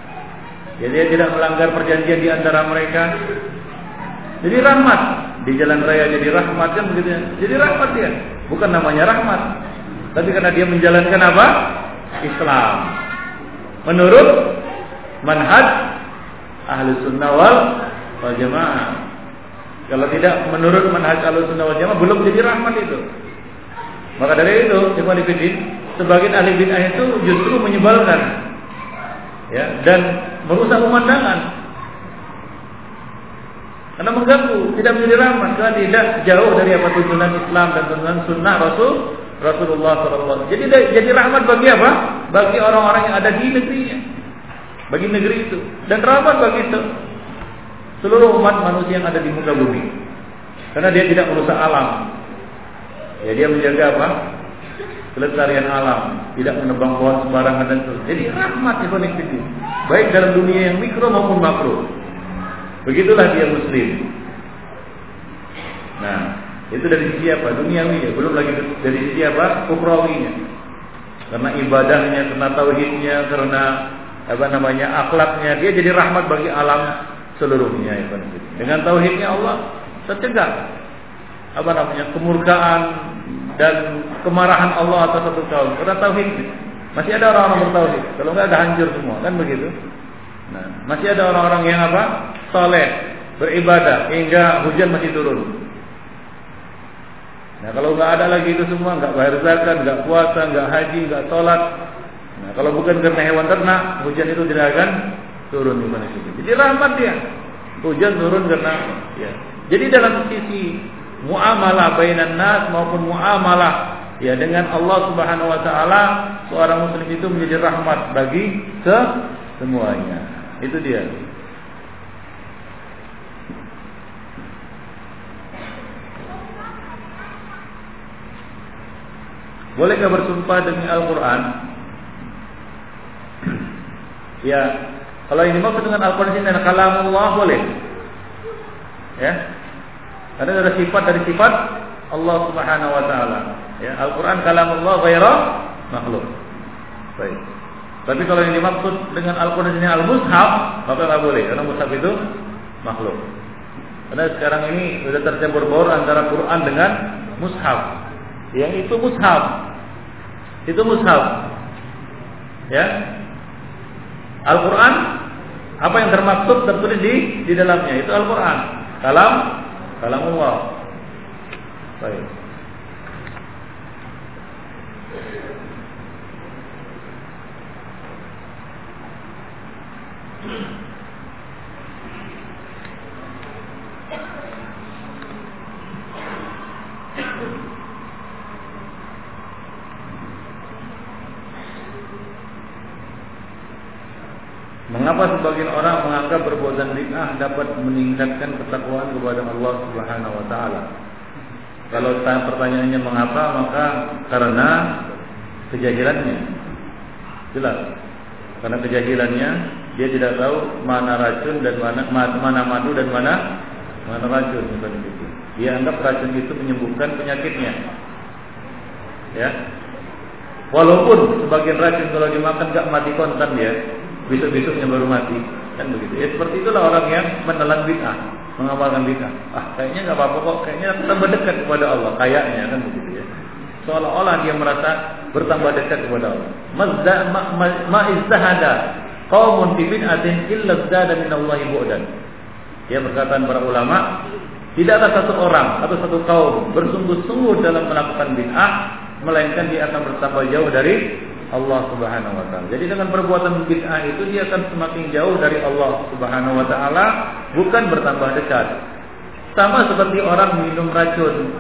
[SPEAKER 1] Jadi dia tidak melanggar perjanjian di antara mereka. Jadi rahmat di jalan raya jadi rahmat kan begitu. Jadi rahmat dia. Bukan namanya rahmat. Tapi karena dia menjalankan apa? Islam. Menurut manhaj ahli sunnah wal, jamaah. Kalau tidak menurut manhaj ahli sunnah wal jamaah belum jadi rahmat itu. Maka dari itu, Ibn Ibn sebagian ahli bid'ah itu justru menyebalkan ya dan merusak pemandangan karena mengganggu tidak menjadi rahmat karena tidak jauh dari apa tuntunan Islam dan tuntunan sunnah Rasul Rasulullah SAW. Jadi jadi rahmat bagi apa? Bagi orang-orang yang ada di negerinya, bagi negeri itu dan rahmat bagi itu seluruh umat manusia yang ada di muka bumi. Karena dia tidak merusak alam, Ya dia menjaga apa? Kelestarian alam, tidak menebang pohon sembarangan dan terus. Jadi rahmat itu Baik dalam dunia yang mikro maupun makro. Begitulah dia muslim. Nah, itu dari sisi apa? Duniawi ya, belum lagi dari sisi apa? Ukrawinya. Karena ibadahnya, karena tauhidnya, karena apa namanya akhlaknya, dia jadi rahmat bagi alam seluruhnya. Ya, Dengan tauhidnya Allah tercegah apa namanya kemurkaan dan kemarahan Allah atas satu kaum karena tauhid. Masih ada orang-orang bertauhid. Kalau enggak ada hancur semua. Kan begitu? Nah masih ada orang-orang yang apa? Soleh beribadah. Hingga hujan masih turun. Nah kalau nggak ada lagi itu semua, nggak bayar zakat, nggak puasa, nggak haji, nggak sholat. Nah kalau bukan karena hewan ternak, hujan itu tidak akan turun di mana Jadi rahmat dia. Hujan turun karena ya. Jadi dalam sisi muamalah bainan nas maupun muamalah ya dengan Allah Subhanahu wa taala seorang muslim itu menjadi rahmat bagi semuanya. Itu dia. Bolehkah bersumpah demi Al-Quran? ya, kalau ini maksud dengan Al-Quran adalah kalamullah boleh. Ya, karena ada sifat dari sifat Allah Subhanahu Wa Taala. Ya, Al-Quran kalamullah ghaira makhluk. Baik. Tapi kalau yang dimaksud dengan Al-Quran ini Al-Mushaf, maka nggak boleh karena Mushaf itu makhluk. Karena sekarang ini sudah tercampur baur antara Quran dengan Mushaf. Yang itu mushaf. Itu mushaf. Ya. Al-Qur'an apa yang termaksud tertulis di di dalamnya itu Al-Qur'an. Kalam kalamullah. Baik. Mengapa sebagian orang bid'ah dapat meningkatkan ketakwaan kepada Allah Subhanahu wa taala? Kalau pertanyaannya mengapa, maka karena kejahilannya. Jelas. Karena kejahilannya dia tidak tahu mana racun dan mana mana madu dan mana mana racun seperti itu. Dia anggap racun itu menyembuhkan penyakitnya. Ya. Walaupun sebagian racun kalau dimakan gak mati kontan dia, besok-besoknya baru mati kan begitu. Ya seperti itulah orang yang menelan bid'ah mengamalkan bid'ah. Ah kayaknya nggak apa-apa kok. Kayaknya tambah dekat kepada Allah. Kayaknya kan begitu ya. Seolah-olah dia merasa bertambah dekat kepada Allah. Mazda ma, ma, ma izahada qaumun fi bid'atin illa zada min Allah bu'dan ya perkataan para ulama tidak ada satu orang atau satu kaum bersungguh-sungguh dalam melakukan bid'ah melainkan dia akan bertambah jauh dari Allah Subhanahu wa taala. Jadi dengan perbuatan bid'ah itu dia akan semakin jauh dari Allah Subhanahu wa taala, bukan bertambah dekat. Sama seperti orang minum racun.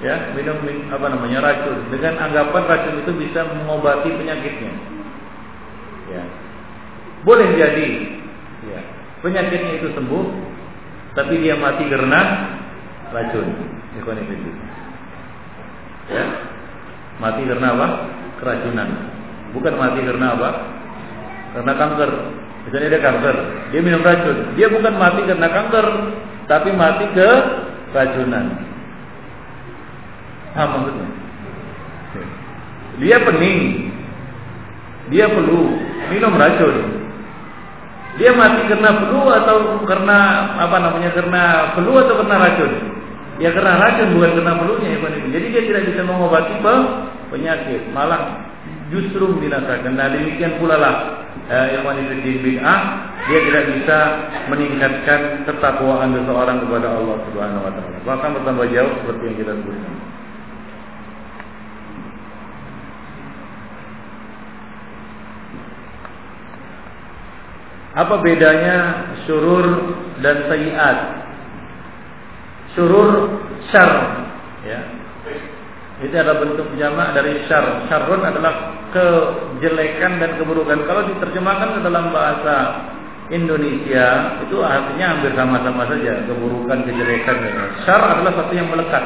[SPEAKER 1] Ya, minum apa namanya racun dengan anggapan racun itu bisa mengobati penyakitnya. Ya. Boleh jadi ya, penyakitnya itu sembuh tapi dia mati karena racun. Ya. Mati karena apa? Keracunan. Bukan mati karena apa? Karena kanker. Misalnya dia kanker, dia minum racun. Dia bukan mati karena kanker, tapi mati ke racunan. Apa maksudnya? Dia pening, dia flu, minum racun. Dia mati karena flu atau karena apa namanya? Karena flu atau karena racun? Ya karena racun bukan karena flu-nya. Jadi dia tidak bisa mengobati penyakit, malah justru membinasakan. Nah demikian pula lah eh, wanita bid'ah dia tidak bisa meningkatkan ketakwaan seseorang kepada Allah Subhanahu wa taala. Bahkan bertambah jauh seperti yang kita sebutkan. Apa bedanya syurur dan sayiat? Syurur syar ya, itu adalah bentuk jamak dari syar. Syarrun adalah kejelekan dan keburukan. Kalau diterjemahkan ke dalam bahasa Indonesia, itu artinya hampir sama-sama saja. Keburukan, kejelekan. Syar adalah satu yang melekat.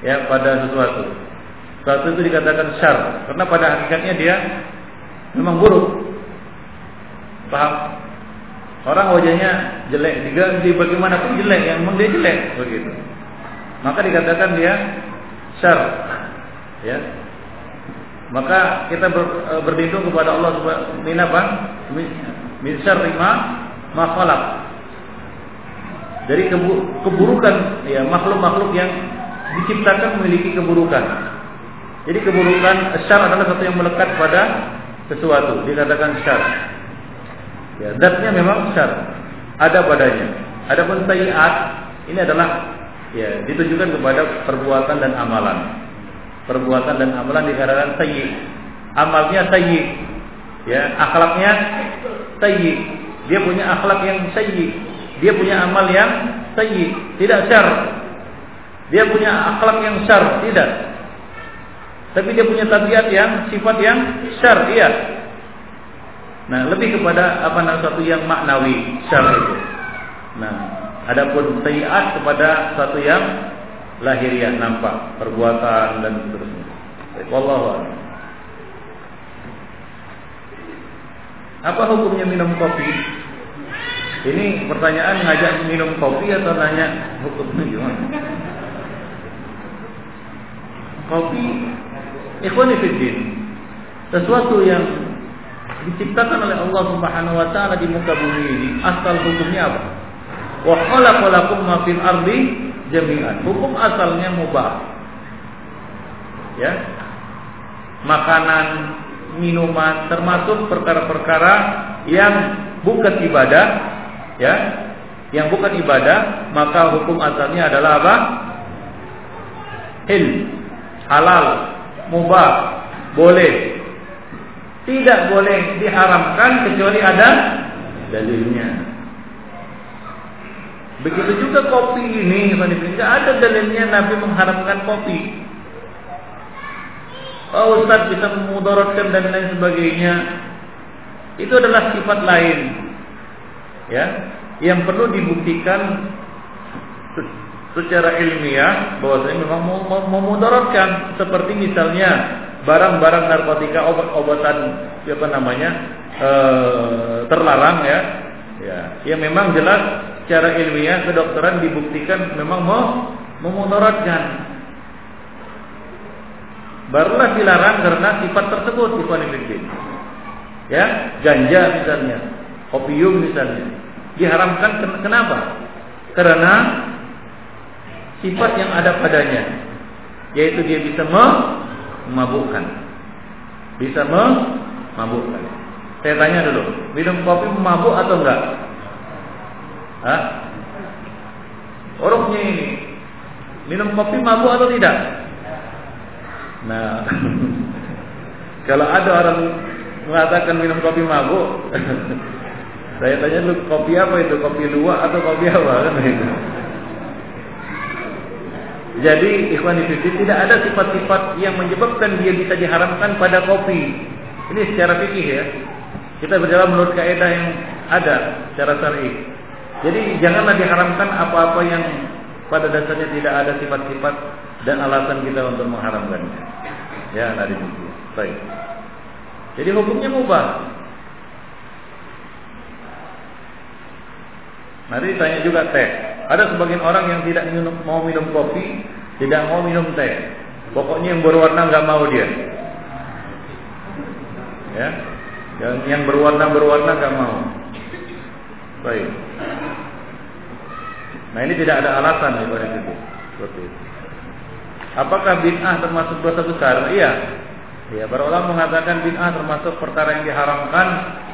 [SPEAKER 1] Ya, pada sesuatu. Sesuatu itu dikatakan syar. Karena pada hakikatnya dia memang buruk. Paham? Orang wajahnya jelek, diganti bagaimanapun jelek, yang memang dia jelek begitu. Maka dikatakan dia syar. Ya. Maka kita ber, e, berlindung kepada Allah Subhanahu min apa? Min syarri ma ma khalaq. Dari keburukan ya makhluk-makhluk yang diciptakan memiliki keburukan. Jadi keburukan syar adalah satu yang melekat pada sesuatu, dikatakan syar. Ya, memang syar, ada padanya. Adapun sayiat ini adalah ya ditujukan kepada perbuatan dan amalan. Perbuatan dan amalan dikatakan sayyi. Amalnya sayyi. Ya, akhlaknya sayyi. Dia punya akhlak yang sayyi. Dia punya amal yang sayyi, tidak syar. Dia punya akhlak yang syar, tidak. Tapi dia punya tabiat yang sifat yang syar, iya. Nah, lebih kepada apa namanya satu yang maknawi, syar itu. Nah, adapun sayiat kepada satu yang lahiriah nampak, perbuatan dan seterusnya. Wallahu. Apa hukumnya minum kopi? Ini pertanyaan ngajak minum kopi atau nanya hukumnya gimana? Kopi ikhwan fiddin sesuatu yang diciptakan oleh Allah Subhanahu wa taala di muka bumi ini asal hukumnya apa? Wa khalaqalakum ma fil ardi jami'an. Hukum asalnya mubah. Ya. Makanan, minuman termasuk perkara-perkara yang bukan ibadah, ya. Yang bukan ibadah, maka hukum asalnya adalah apa? Hil, halal, mubah, boleh. Tidak boleh diharamkan kecuali ada dalilnya. Begitu juga kopi ini, tidak ada dalilnya Nabi mengharamkan kopi. Oh Ustaz bisa memudaratkan dan lain sebagainya. Itu adalah sifat lain. Ya, yang perlu dibuktikan secara ilmiah bahwasanya memang memudaratkan seperti misalnya barang-barang narkotika obat-obatan apa namanya e, terlarang ya ya. Yang memang jelas secara ilmiah kedokteran dibuktikan memang mau memudaratkan. Barulah dilarang karena sifat tersebut ikhwan ya ganja misalnya opium misalnya. Diharamkan kenapa? Karena sifat yang ada padanya yaitu dia bisa memabukkan. Bisa memabukkan saya tanya dulu minum kopi memabuk atau enggak Hah? Orangnya ini minum kopi mabuk atau tidak? Nah, kalau ada orang mengatakan minum kopi mabuk, saya tanya lu kopi apa itu? Kopi luwak atau kopi apa kan itu? Jadi ikhwan tidak ada sifat-sifat yang menyebabkan dia bisa diharamkan pada kopi. Ini secara fikih ya. Kita berjalan menurut kaidah yang ada secara syar'i. Jadi janganlah diharamkan apa-apa yang pada dasarnya tidak ada sifat-sifat dan alasan kita untuk mengharamkannya. Ya, dari itu. Baik. Jadi hukumnya mubah. Nanti tanya juga teh. Ada sebagian orang yang tidak minum, mau minum kopi, tidak mau minum teh. Pokoknya yang berwarna nggak mau dia. Ya, yang yang berwarna berwarna nggak mau. Baik. Nah ini tidak ada alasan pada itu. Seperti itu. Apakah bid'ah termasuk dosa besar? Iya. Ya, para ulama mengatakan bid'ah termasuk perkara yang diharamkan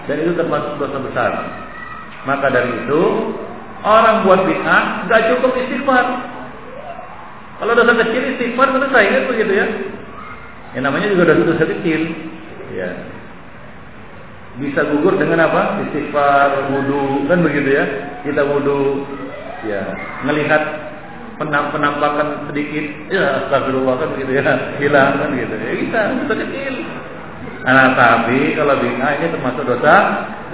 [SPEAKER 1] dan itu termasuk dosa besar. Maka dari itu orang buat bid'ah nggak cukup istighfar. Kalau dosa kecil istighfar selesai kan begitu ya. Yang namanya juga dosa-dosa kecil. Ya. Bisa gugur dengan apa? Istighfar, wudhu, kan begitu ya. Kita wudhu, ya melihat penamp penampakan sedikit. Ya astagfirullah kan gitu ya? Hilang kan gitu ya? Bisa dosa kecil. Nah tapi kalau bina ini termasuk dosa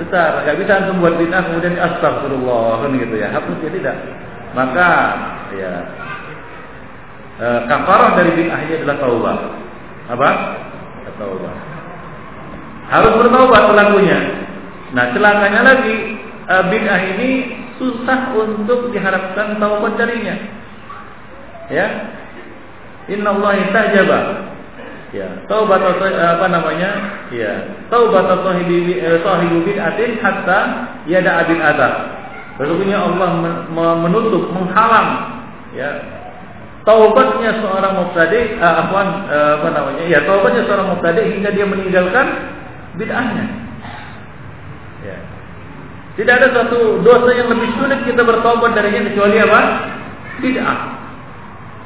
[SPEAKER 1] besar. Nggak bisa antum buat bina kemudian astagfirullah kan gitu ya? Hapus ya tidak. Maka ya e, kafarah dari bina ini adalah taubat apa? Taubat harus bertaubat pelakunya nah celakanya lagi e, bid'ah ini susah untuk diharapkan taubat darinya. Ya. Inna Allah istajaba. Ya, taubat apa namanya? Ya, taubat sahibi eh, bid'atin hatta yada adab. Sesungguhnya Allah menutup, menghalang ya taubatnya seorang mubtadi uh, apa, uh, apa namanya? Ya, taubatnya seorang mubtadi hingga dia meninggalkan bid'ahnya. Tidak ada satu dosa yang lebih sulit kita bertobat darinya kecuali apa? Bid'ah.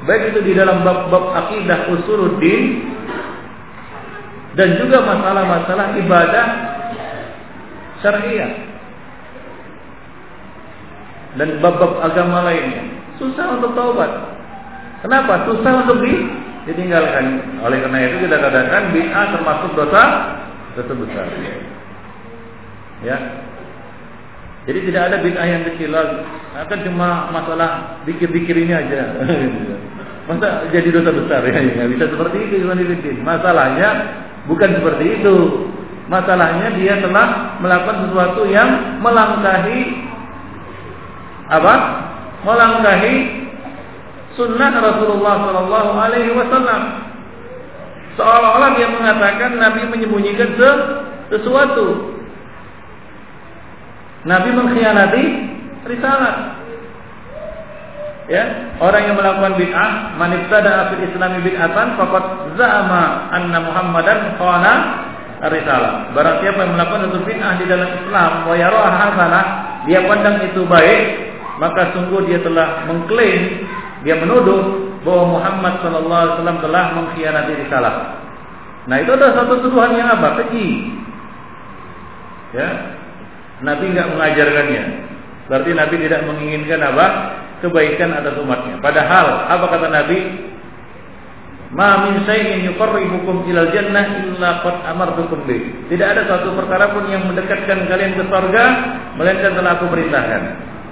[SPEAKER 1] baik itu di dalam bab-bab akidah usuluddin dan juga masalah-masalah ibadah syariah dan bab-bab agama lainnya. Susah untuk taubat. Kenapa? Susah untuk di, ditinggalkan. Oleh karena itu kita katakan bid'ah termasuk dosa dosa besar. Ya. Jadi tidak ada bid'ah yang kecil lagi. Akan cuma masalah dikir-dikir ini aja. Masa jadi dosa besar ya? Nggak bisa seperti itu Masalahnya bukan seperti itu. Masalahnya dia telah melakukan sesuatu yang melangkahi apa? Melangkahi sunnah Rasulullah Shallallahu Alaihi Wasallam. Seolah-olah dia mengatakan Nabi menyembunyikan sesuatu. Nabi mengkhianati risalah. Ya, orang yang melakukan bid'ah, man ibtada fil islami bid'atan faqad za'ama anna Muhammadan khana risalah. Barang siapa yang melakukan satu bid'ah di dalam Islam wa yaraha hasanah, dia pandang itu baik, maka sungguh dia telah mengklaim, dia menuduh bahwa Muhammad sallallahu alaihi wasallam telah mengkhianati risalah. Nah, itu adalah satu tuduhan yang apa? Keji. Ya. Nabi enggak mengajarkannya. Berarti Nabi tidak menginginkan apa? kebaikan atas umatnya. Padahal apa kata Nabi? Ma min syai'in yuqarribukum ilal jannah illa qad amartukum bih. Tidak ada satu perkara pun yang mendekatkan kalian ke surga melainkan telah aku perintahkan.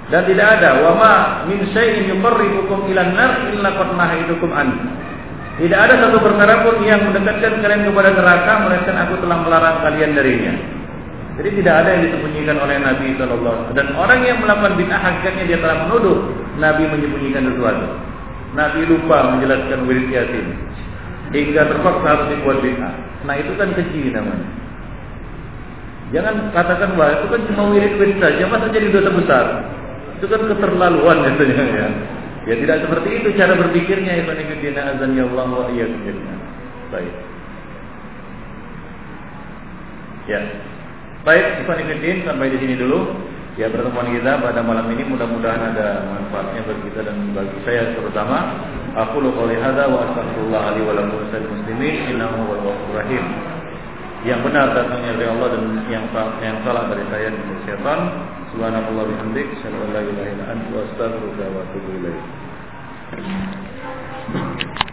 [SPEAKER 1] Dan tidak ada wa ma min syai'in yuqarribukum ilan nar illa qad nahaitukum an. Tidak ada satu perkara pun yang mendekatkan kalian kepada neraka melainkan aku telah melarang kalian darinya. Jadi tidak ada yang disembunyikan oleh Nabi Shallallahu Dan orang yang melakukan bid'ah hakikatnya dia telah menuduh Nabi menyembunyikan sesuatu. Nabi lupa menjelaskan wirid yasin hingga terpaksa harus dibuat bid'ah. Nah itu kan keji namanya. Jangan katakan bahwa itu kan cuma wirid-wirid saja, masa jadi dosa besar? Itu kan keterlaluan katanya ya. Ya tidak seperti itu cara berpikirnya Ibn Ibn Azan ya Allah wa Baik. Ya. Baik, Ikhwan Ibn sampai di sini dulu. Ya pertemuan kita pada malam ini mudah-mudahan ada manfaatnya bagi kita dan bagi saya terutama. Aku qouli hadza wa astaghfirullah li wa lakum muslimin innahu huwal rahim. Yang benar datangnya dari Allah dan yang yang salah dari saya dan dari. Subhanallah bihamdik, asyhadu an la ilaha illa anta wa.